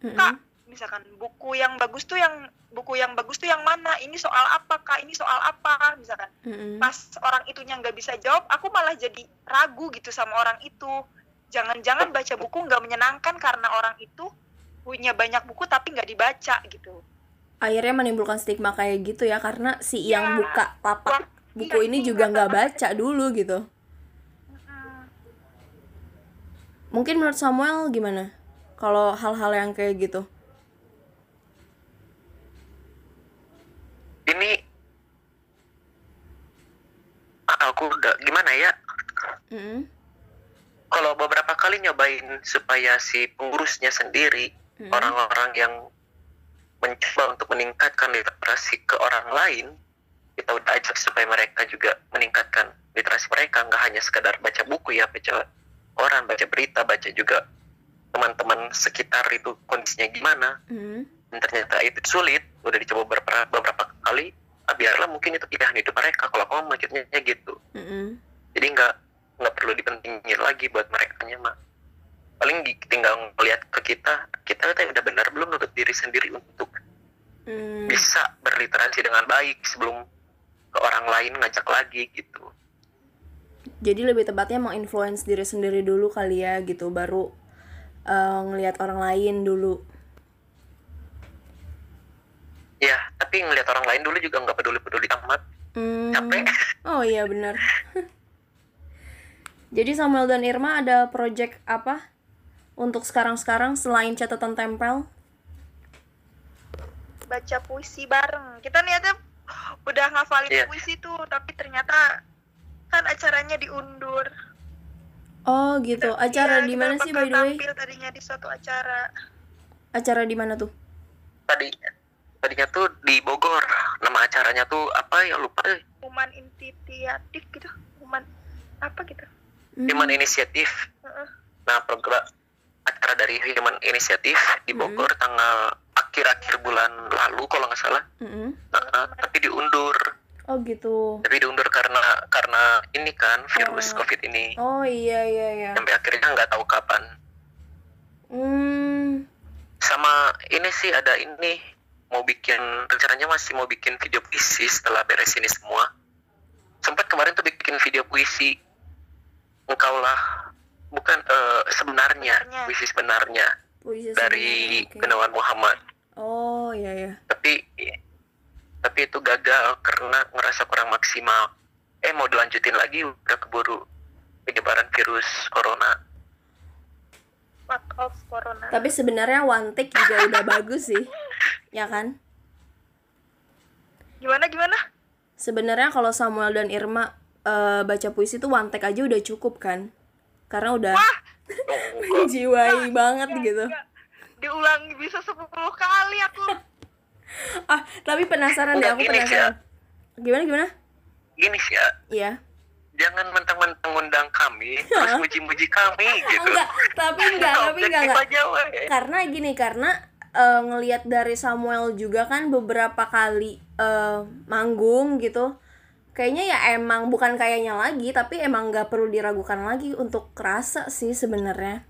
Mm-mm. Kak, misalkan buku yang bagus tuh yang buku yang bagus tuh yang mana? Ini soal apa kak? Ini soal apa? Misalkan Mm-mm. pas orang itunya nggak bisa jawab, aku malah jadi ragu gitu sama orang itu. Jangan-jangan baca buku nggak menyenangkan karena orang itu punya banyak buku tapi nggak dibaca gitu. Akhirnya menimbulkan stigma kayak gitu ya karena si Ya. yang buka lapak Wah, buku iya, ini iya, juga nggak baca dulu gitu. Mungkin menurut Samuel gimana? Kalau hal-hal yang kayak gitu. Ini aku udah gimana ya? Mm-mm. Kalau beberapa kali nyobain supaya si pengurusnya sendiri Mm-mm. orang-orang yang mencoba untuk meningkatkan literasi ke orang lain kita udah ajak supaya mereka juga meningkatkan literasi mereka nggak hanya sekadar baca buku ya baca koran baca berita baca juga teman-teman sekitar itu kondisinya gimana Mm-mm. dan ternyata itu sulit udah dicoba beberapa beberapa kali ah, biarlah mungkin itu pilihan hidup mereka kalau kamu mikirnya gitu Mm-mm. jadi nggak nggak perlu dipentingin lagi buat mereka mah paling gi- tinggal melihat ke kita kita udah benar belum nuntut diri sendiri untuk Mm. bisa berliterasi dengan baik sebelum ke orang lain ngajak lagi gitu Jadi lebih tepatnya menginfluence diri sendiri dulu kali ya gitu baru eh, ngelihat orang lain dulu. ya tapi ngelihat orang lain dulu juga nggak peduli peduli amat Hmm. capek Oh iya benar. Jadi Samuel dan Irma ada project apa untuk sekarang-sekarang selain catatan tempel? Baca puisi bareng. Kita niatnya udah ngafalin Iya. puisi tuh, tapi ternyata kan acaranya diundur. Oh gitu. Acara Iya, di mana sih by the way? tampil tadinya di suatu acara. Acara di mana tuh? tadi tadinya tuh di Bogor nama acaranya tuh apa ya lupa. Human Initiatif gitu. Human apa gitu. Hmm. Human Initiative nah program acara dari Human Initiative di Mm-mm. Bogor tanggal akhir-akhir bulan lalu kalau nggak salah Mm-mm. Nah, tapi diundur Oh gitu. tapi diundur karena karena ini kan virus Oh. covid ini Oh iya iya iya. sampai akhirnya nggak tahu kapan Hmm. sama ini sih ada ini mau bikin rencananya masih mau bikin video puisi setelah beres ini semua sempat kemarin tuh bikin video puisi engkaulah bukan eh, sebenarnya puisi sebenarnya Puisi dari. Gunawan Muhammad Oh iya ya. tapi tapi itu gagal karena ngerasa kurang maksimal eh mau dilanjutin lagi udah keburu penyebaran virus corona fuck off corona Tapi sebenarnya one take juga udah bagus sih. Ya kan? gimana gimana Sebenarnya kalau Samuel dan Irma eh, baca puisi tuh one take aja udah cukup kan? Karena udah menjiwai banget gitu. Nggak, diulangi bisa 10 kali aku Ah, tapi penasaran deh, aku gini sih, penasaran. Gimana gimana? gini sih ya Iya. jangan mentang-mentang undang kami terus muji-muji kami gitu Enggak, tapi enggak, tapi enggak, enggak. aja. Karena gini, karena eh, ngelihat dari Samuel juga kan beberapa kali eh, manggung gitu. Kayaknya ya emang bukan kayaknya lagi, tapi emang nggak perlu diragukan lagi untuk kerasa sih sebenarnya.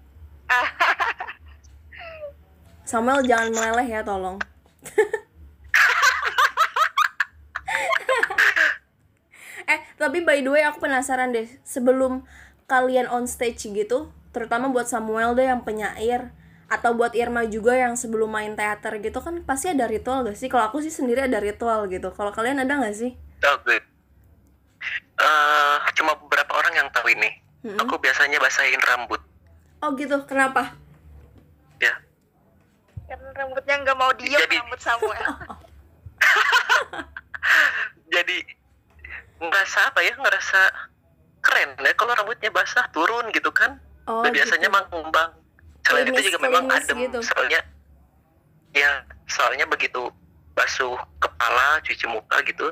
Samuel jangan meleleh ya, tolong. eh, tapi by the way aku penasaran deh, sebelum kalian on stage gitu, terutama buat Samuel deh yang penyair atau buat Irma juga yang sebelum main teater gitu kan pasti ada ritual gak sih? Kalau aku sih sendiri ada ritual gitu. Kalau kalian ada nggak sih? Oh, Eh, cuma beberapa orang yang tahu ini Mm-mm. aku biasanya basahin rambut Oh gitu, kenapa? ya karena rambutnya nggak mau diem Jadi- rambut Samuel jadi ngerasa apa ya ngerasa keren ya kalau rambutnya basah turun gitu kan Oh, Dan biasanya gitu. mengembang selain itu Klimis- juga memang adem gitu. soalnya ya soalnya begitu basuh kepala cuci muka gitu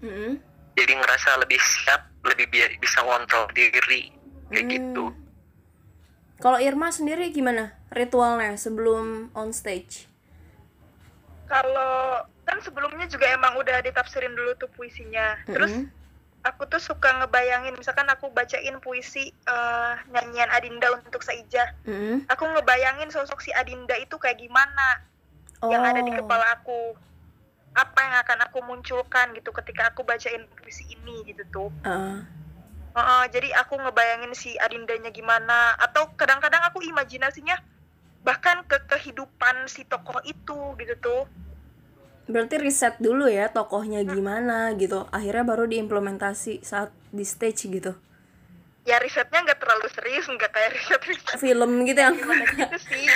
Mm-mm. Jadi ngerasa lebih siap lebih bi- bisa ngontrol diri kayak Hmm. gitu Kalau Irma sendiri gimana ritualnya sebelum on stage? kalau kan sebelumnya juga emang udah ditafsirin dulu tuh puisinya terus Mm-mm. aku tuh suka ngebayangin misalkan aku bacain puisi eh, nyanyian Adinda untuk Saija Mm-mm. aku ngebayangin sosok si Adinda itu kayak gimana yang ada di Oh. kepala aku apa yang akan aku munculkan gitu ketika aku bacain puisi ini gitu tuh Ah. Heeh, jadi aku ngebayangin si Adindanya gimana atau kadang-kadang aku imajinasinya bahkan ke kehidupan si tokoh itu gitu tuh Berarti riset dulu ya tokohnya gimana gitu. Akhirnya baru diimplementasi saat di stage gitu. ya risetnya nggak terlalu serius nggak kayak riset riset Film gitu yang gitu sih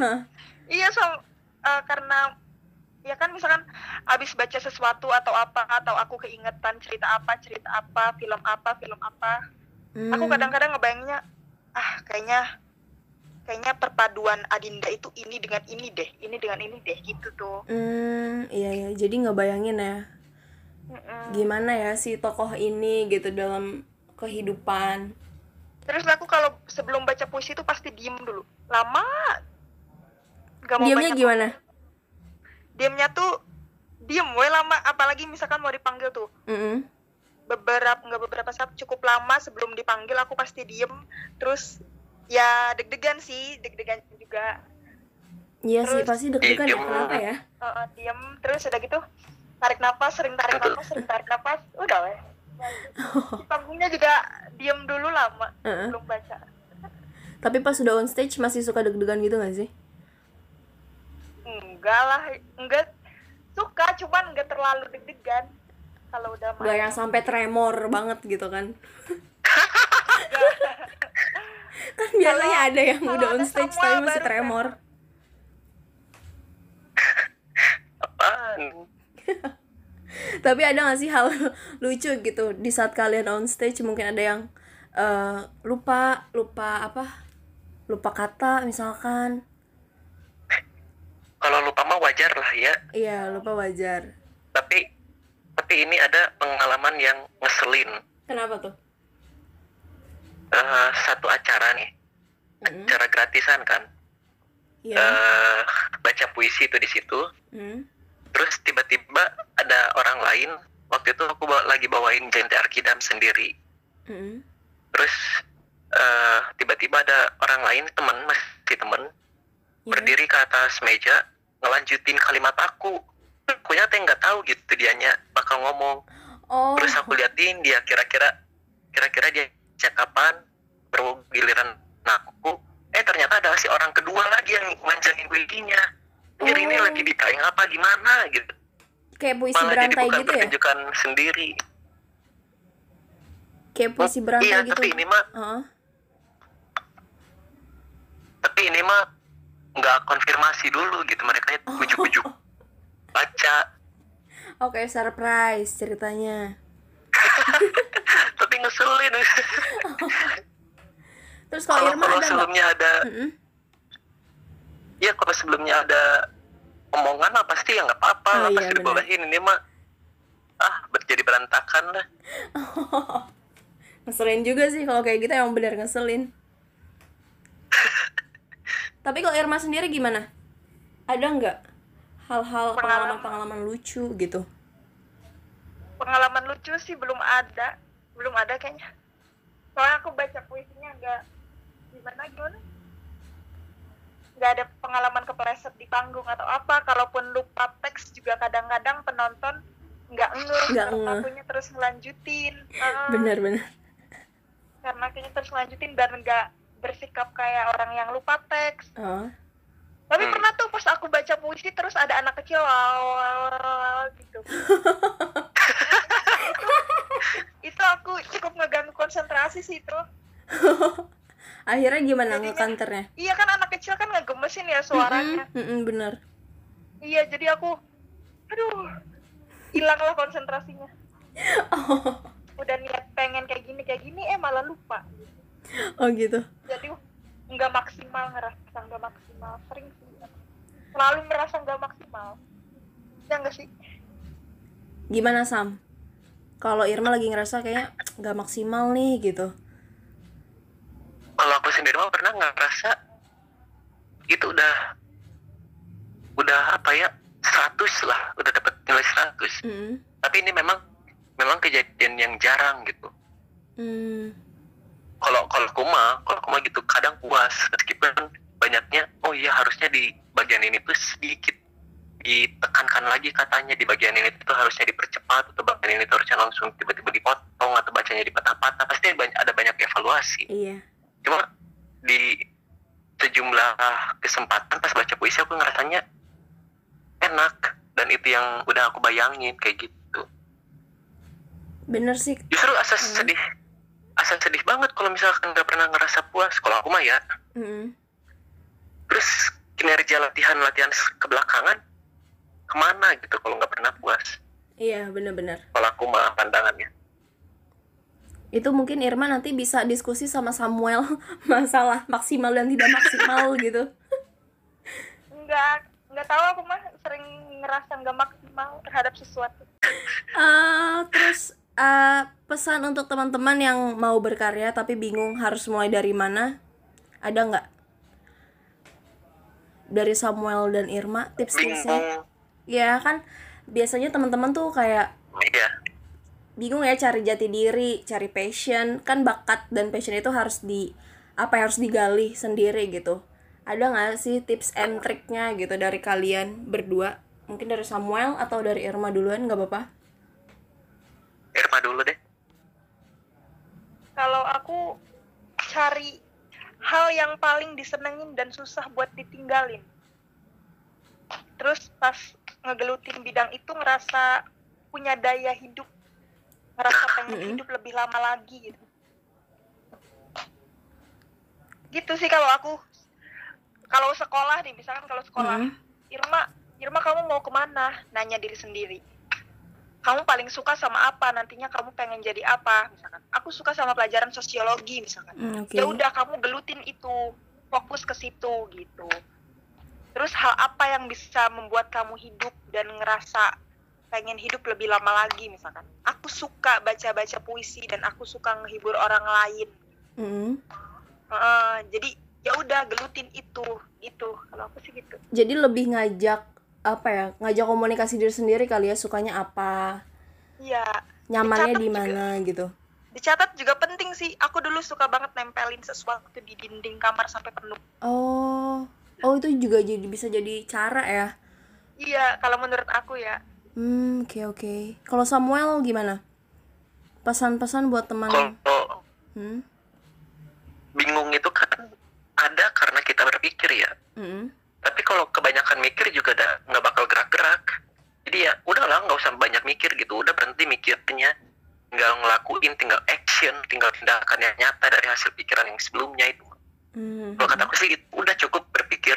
iya so eh, karena ya kan misalkan abis baca sesuatu atau apa atau aku keingetan cerita apa cerita apa film apa film apa aku Hmm. kadang-kadang ngebayanginnya ah kayaknya kayaknya perpaduan Adinda itu ini dengan ini deh ini dengan ini deh gitu tuh Hmm, iya ya. Jadi ngebayangin ya Mm-mm. gimana ya si tokoh ini gitu dalam kehidupan. terus aku kalau sebelum baca puisi itu pasti diem dulu lama Gak mau Diamnya banyak gimana? Diemnya tuh diem we lama. Apalagi misalkan mau dipanggil tuh. Mm-mm. beberapa nggak beberapa saat cukup lama sebelum dipanggil aku pasti diem. Terus ya deg-degan sih deg-degan juga. Iya sih pasti deg-degan ya kenapa ya? Eh, eh, diem. Terus udah gitu tarik nafas sering tarik nafas sering tarik nafas. Udah weh di panggungnya juga diem dulu lama Heeh. belum baca. Tapi pas udah on stage masih suka deg-degan gitu gak sih? Enggak lah enggak suka cuman enggak terlalu deg-degan kalau udah Gak main yang sampai tremor banget gitu kan? kan biasanya ada yang udah on stage tapi masih tremor. apaan Tapi ada gak sih hal lucu gitu di saat kalian on stage mungkin ada yang eh, lupa lupa apa? Lupa kata misalkan. Kalau lupa mah wajar lah ya Iya, lupa wajar. tapi tapi ini ada pengalaman yang ngeselin Kenapa tuh? Eh, satu acara nih Mm-mm. acara gratisan kan Iya. eh baca puisi itu di situ Hmm. terus tiba-tiba ada orang lain waktu itu aku bawa- lagi bawain Jente Arkidam sendiri Mm-mm. terus eh tiba-tiba ada orang lain teman masih temen Iya. berdiri ke atas meja ngelanjutin kalimat aku aku nyata nggak tahu gitu dianya bakal ngomong Oh. terus aku liatin dia kira-kira kira-kira dia cakapan baru giliran aku eh ternyata ada si orang kedua lagi yang manjangin wikinya Anjir ini Oh. lagi ditayang apa gimana gitu. Kayak puisi Malah jadi berantai bukan gitu ya? sendiri. Kayak puisi berantai iya, gitu. tapi ini mah Heeh. tapi ini mah nggak konfirmasi dulu gitu mereka ujuk-ujuk baca Oke, surprise ceritanya. tapi ngeselin Terus kalau Irma kalau ada sebelumnya ada Mm-mm. ya kalau sebelumnya ada omongan mah pasti ya nggak apa-apa Oh, lah iya, pasti benar. dibolehin ini mah ah jadi berantakan lah Ngeselin juga sih kalau kayak gitu emang bener ngeselin. Tapi kalau Irma sendiri gimana? Ada nggak hal-hal Pengalaman. pengalaman-pengalaman lucu gitu? pengalaman lucu sih belum ada belum ada kayaknya soalnya aku baca puisinya nggak gimana gimana nggak ada pengalaman kepleset di panggung atau apa kalaupun lupa teks juga kadang-kadang penonton nggak ngeh Nggak ngeh. terus ngelanjutin Ah, Bener-bener. karena akunya terus ngelanjutin dan nggak bersikap kayak orang yang lupa teks Oh. tapi Hmm. pernah tuh pas aku baca puisi terus ada anak kecil wow, wow, wow, gitu itu, itu aku cukup ngeganggu konsentrasi sih itu Akhirnya gimana Jadinya- ngekanternya? iya kan anak kecil kan ngegemesin ya suaranya Mm-mm, mm-mm, bener. iya jadi aku aduh hilanglah konsentrasinya Oh, udah niat pengen kayak gini kayak gini eh malah lupa oh gitu. jadi nggak maksimal ngerasa nggak maksimal sering sih selalu merasa nggak maksimal ya nggak sih Gimana Sam? Kalau Irma lagi ngerasa kayak nggak maksimal nih gitu. kalau aku sendiri mah pernah ngerasa itu udah udah apa ya 100 lah udah dapat nilai 100 Mm. tapi ini memang memang kejadian yang jarang gitu Hmm. Kalau kalau kuma kalau kuma gitu kadang puas meskipun banyaknya oh iya harusnya di bagian ini tuh sedikit ditekankan lagi katanya di bagian ini tuh harusnya dipercepat atau bagian ini tuh harusnya langsung tiba-tiba dipotong atau bacanya dipatah-patah pasti ada banyak evaluasi Iya. cuma di sejumlah kesempatan pas baca puisi aku ngerasanya enak dan itu yang udah aku bayangin kayak gitu Bener sih. justru asa Hmm. sedih asa sedih banget kalau misalkan nggak pernah ngerasa puas kalau aku mah ya Mm-mm. terus kinerja latihan latihan kebelakangan ke mana gitu kalau nggak pernah puas Iya, bener-bener. kalau aku mah pandangannya Itu mungkin Irma nanti bisa diskusi sama Samuel masalah maksimal dan tidak maksimal gitu. nggak nggak tahu aku mah sering ngerasa nggak maksimal terhadap sesuatu Eh, terus eh, pesan untuk teman-teman yang mau berkarya tapi bingung harus mulai dari mana? Ada nggak? Dari Samuel dan Irma tips-tipsnya? Ya kan biasanya teman-teman tuh kayak iya bingung ya cari jati diri, cari passion. Kan bakat dan passion itu harus di apa ya, harus digali sendiri gitu. Ada nggak sih tips and triknya gitu dari kalian berdua? Mungkin dari Samuel atau dari Irma duluan nggak apa-apa? Irma dulu deh. Kalau aku cari hal yang paling disenengin dan susah buat ditinggalin. Terus pas ngegelutin bidang itu ngerasa punya daya hidup ngerasa pengen Mm-mm. hidup lebih lama lagi gitu. Gitu sih kalau aku. Kalau sekolah nih misalkan kalau sekolah. Mm. Irma Irma kamu mau ke mana? Nanya diri sendiri kamu paling suka sama apa? Nantinya kamu pengen jadi apa? Misalkan. Aku suka sama pelajaran sosiologi misalkan. Hmm, Oke. ya udah kamu gelutin itu. Fokus ke situ gitu. Terus hal apa yang bisa membuat kamu hidup dan ngerasa pengen hidup lebih lama lagi misalkan? Aku suka baca-baca puisi dan aku suka ngehibur orang lain. Mm. Heeh, jadi ya udah gelutin itu. Itu kalau aku sih gitu. Jadi lebih ngajak apa ya? Ngajak komunikasi diri sendiri kali ya sukanya apa, iya nyamannya di mana gitu. dicatat juga penting sih aku dulu suka banget nempelin sesuatu di dinding kamar sampai penuh Oh. Oh itu juga jadi bisa jadi cara ya. iya kalau menurut aku ya Hmm, oke oke. Kalau Samuel gimana? Pesan-pesan buat teman. kalau Hmm. bingung itu kan ada karena kita berpikir ya Mm. Tapi kalau kebanyakan mikir juga udah nggak bakal gerak-gerak jadi ya udahlah nggak usah banyak mikir gitu udah berhenti mikirnya tinggal ngelakuin tinggal action tinggal tindakan yang nyata dari hasil pikiran yang sebelumnya itu Hmm. kalau kataku sih udah cukup berpikir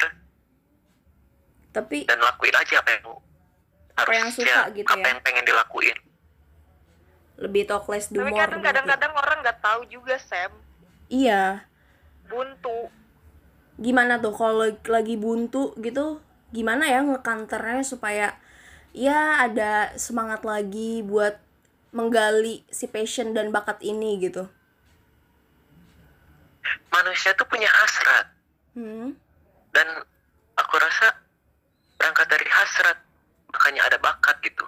Tapi dan lakuin aja apa yang Apa yang suka gitu apa ya. yang pengen dilakuin lebih talk less do Tapi more. kadang kadang-kadang orang nggak tahu juga Sam Iya. buntu. Gimana tuh kalau lagi buntu gitu? Gimana ya ngekanternya supaya ya ada semangat lagi buat menggali si passion dan bakat ini gitu. manusia tuh punya hasrat Hmm. dan aku rasa berangkat dari hasrat makanya ada bakat gitu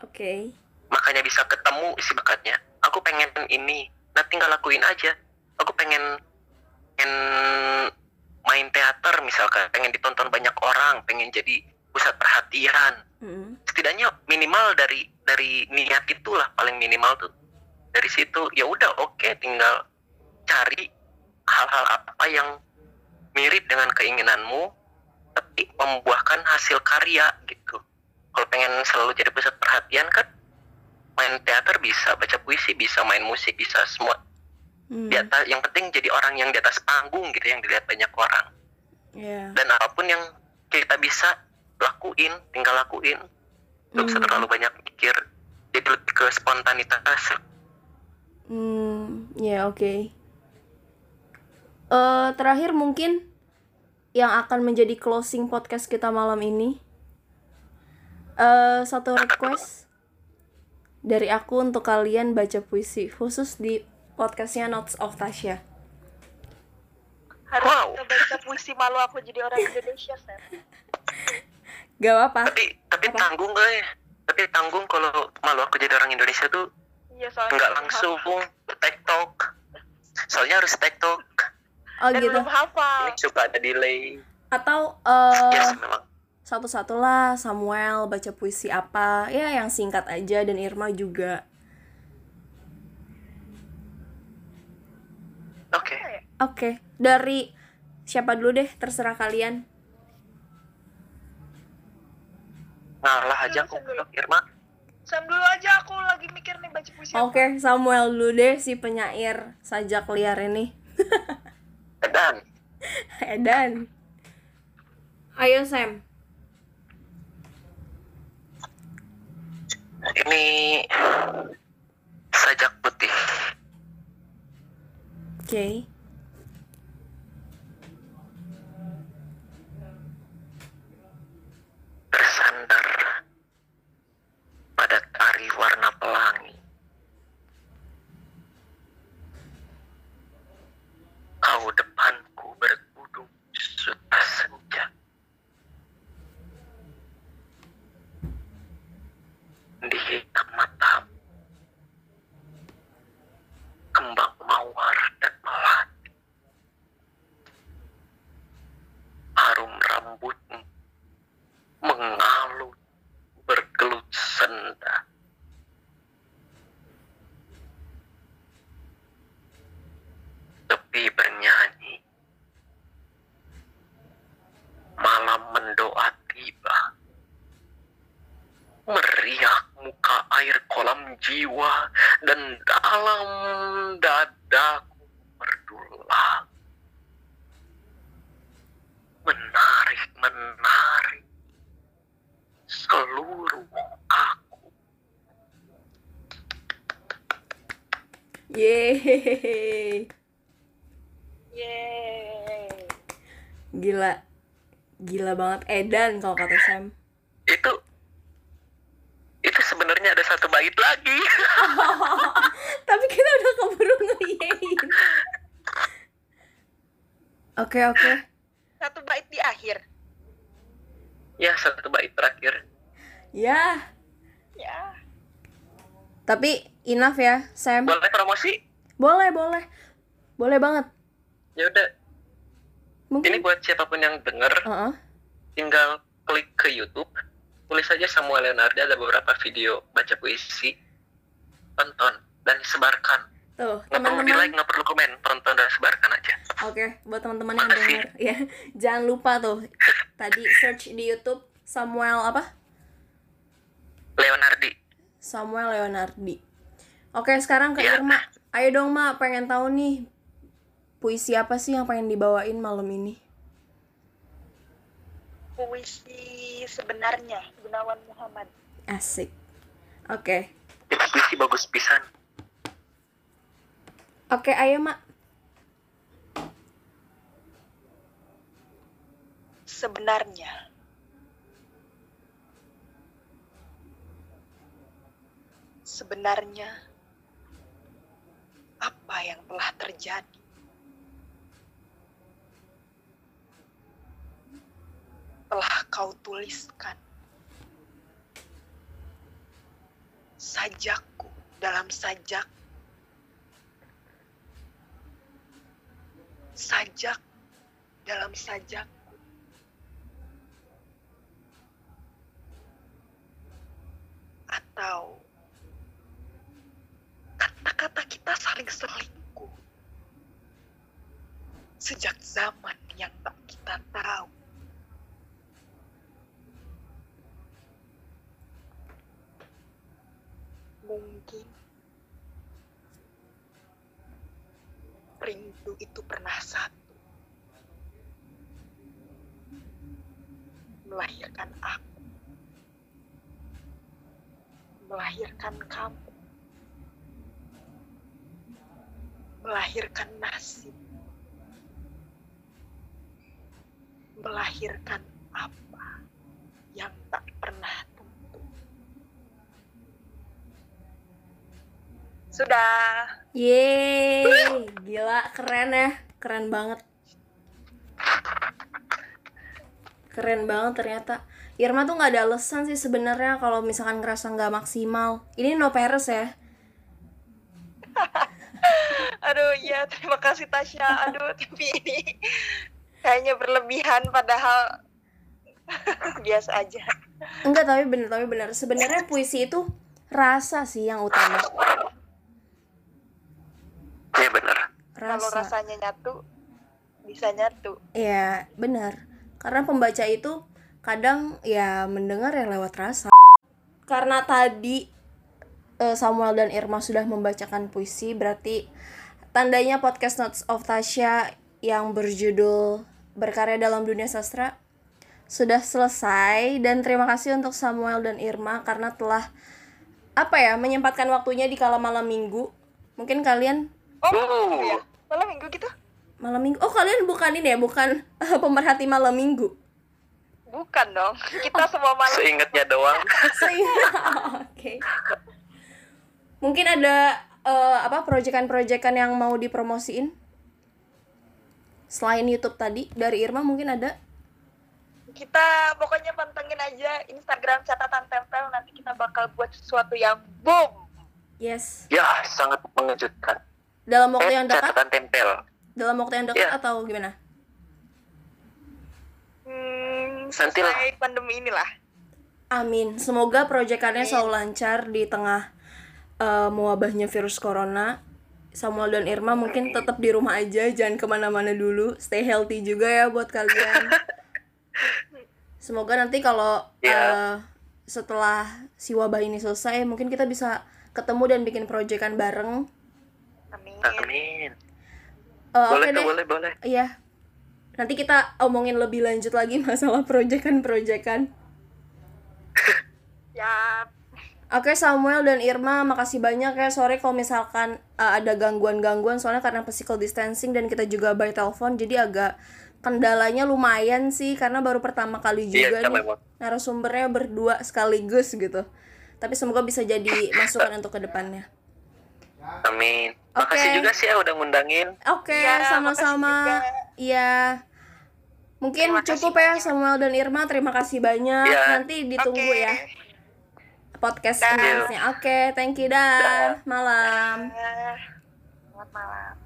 Oke. makanya bisa ketemu isi bakatnya aku pengen ini nah tinggal lakuin aja aku pengen pengen main teater misalkan pengen ditonton banyak orang pengen jadi pusat perhatian. Hmm. setidaknya minimal dari dari niat itulah paling minimal tuh. Dari situ ya udah oke tinggal cari hal-hal apa yang mirip dengan keinginanmu tapi membuahkan hasil karya gitu. Kalau pengen selalu jadi pusat perhatian kan main teater bisa baca puisi bisa main musik bisa semua Hmm. di atas yang penting jadi orang yang di atas panggung gitu yang dilihat banyak orang Ya. dan apa pun yang kita bisa lakuin tinggal lakuin nggak usah Hmm. terlalu banyak mikir jadi lebih ke spontanitas Hmm, ya oke. Eh, terakhir mungkin yang akan menjadi closing podcast kita malam ini. Eh, satu request dari aku untuk kalian baca puisi khusus di podcastnya Notes of Tasya. Harus Wow. kita baca puisi malu aku jadi orang Indonesia Sam. Gak apa-apa. tapi tapi Apa? tanggung gak ya tapi tanggung kalau malu aku jadi orang Indonesia tuh Iya soalnya nggak langsung tektok soalnya harus tektok Oh Dan gitu. belum hafal. ini suka ada delay Atau eh ya sih memang satu-satulah Samuel baca puisi apa ya yang singkat aja dan Irma juga. Oke Oke, dari siapa dulu deh, terserah kalian. ngalah aja aku. Irma Sam dulu aja aku lagi mikir nih baca puisi. Oke, Samuel dulu deh si penyair sajak liar ini. dan Edan. Ayo Sam. ini sajak putih Oke. bersandar pada tari warna pelangi. Kau depanku dalam dadaku berdulang. Menarik, menarik seluruh aku. Yeay. Yeay. Gila. Gila banget Edan kalau kata Sam. Itu itu sebenarnya ada satu bait lagi. Tapi kita udah keburu ngeyein. Oke, oke. Satu bait di akhir. ya, satu bait terakhir. Ya, Ya. tapi enough ya, Sam. Boleh promosi? Boleh, boleh. Boleh banget. Ya udah, ini Mungkin buat siapa pun yang denger, Heeh. tinggal klik ke YouTube, tulis saja Samuel Leonardo ada beberapa video baca puisi, tonton dan sebarkan. Tuh, Nggak perlu di like, teman-teman. nggak perlu komen, tonton dan sebarkan aja. Oke, buat teman-teman yang denger ya, jangan lupa tuh tadi search di YouTube Samuel apa? Leonardi. Samuel Leonardi. Oke, sekarang ke Ya. Irma. Ayo dong, Ma, pengen tahu nih puisi apa sih yang pengen dibawain malam ini? Puisi sebenarnya Gunawan Muhammad. Asik. Oke. Itu puisi bagus pisan. Oke, ayo, Ma. Sebenarnya. Sebenarnya apa yang telah terjadi? Telah kau tuliskan sajakku dalam sajak. Sajak dalam sajakku atau kata-kata kita saling selingkuh. Sejak zaman yang tak kita tahu. Mungkin rindu itu pernah satu. Melahirkan aku, melahirkan kamu. melahirkan nasib, melahirkan apa yang tak pernah tentu. Sudah. Yeay, gila, keren ya. Keren banget. Keren banget ternyata. Irma tuh nggak ada alasan sih sebenarnya kalau misalkan ngerasa nggak maksimal. Ini no peres ya. Aduh, ya terima kasih Tasya. Aduh, tapi ini kayaknya berlebihan padahal biasa aja. Enggak, tapi bener, tapi bener. Sebenarnya puisi itu rasa sih yang utama. Iya bener. Kalau Rasa. rasanya nyatu, bisa nyatu. Iya, benar. Karena pembaca itu kadang ya mendengar ya lewat rasa. Karena tadi eh, Samuel dan Irma sudah membacakan puisi, berarti tandanya podcast Notes of Tasya yang berjudul Berkarya dalam Dunia Sastra sudah selesai dan terima kasih untuk Samuel dan Irma karena telah apa ya menyempatkan waktunya di kala malam minggu. Mungkin kalian Oh, Oh. iya. Malam minggu gitu? malam minggu. Oh, kalian bukan ini ya, bukan pemerhati malam minggu. Bukan dong. Kita semua malam. Seingatnya doang. Oke. Mungkin ada eh, apa proyekan-proyekan yang mau dipromosiin? Selain YouTube tadi dari Irma mungkin ada? Kita pokoknya pantengin aja Instagram catatan tempel nanti kita bakal buat sesuatu yang boom. Yes. Ya, sangat mengejutkan. Dalam waktu Eh, yang dekat? catatan tempel. Dalam waktu yang dekat Ya. atau gimana? Hmm, Nanti lah. selesai pandemi inilah. Amin. Semoga proyekannya selalu lancar di tengah eh, mewabahnya virus corona. Samuel dan Irma mungkin tetap di rumah aja, jangan ke mana-mana dulu. Stay healthy juga ya buat kalian. Semoga nanti kalau Ya. eh, setelah si wabah ini selesai, mungkin kita bisa ketemu dan bikin proyekan bareng. Amin. Amin. Eh, Boleh tuh, deh. boleh, boleh. Iya. Nanti kita omongin lebih lanjut lagi masalah proyekan-proyekan. Ya, Oke Samuel dan Irma, makasih banyak ya. Sorry kalau misalkan uh, ada gangguan-gangguan soalnya karena physical distancing dan kita juga by telepon jadi agak kendalanya lumayan sih karena baru pertama kali Iya, juga kita nih memang. narasumbernya berdua sekaligus gitu. Tapi semoga bisa jadi masukan untuk ke depannya. Amin. Oke. Makasih juga sih ya udah ngundangin. Oke, Iya, sama-sama. makasih juga. Iya. Mungkin Terima kasih cukup ya banyak. Samuel dan Irma. Terima kasih banyak. Iya. Nanti ditunggu Oke. ya podcast nextnya. Oke, thank you dah. Malam. Eh, Selamat malam.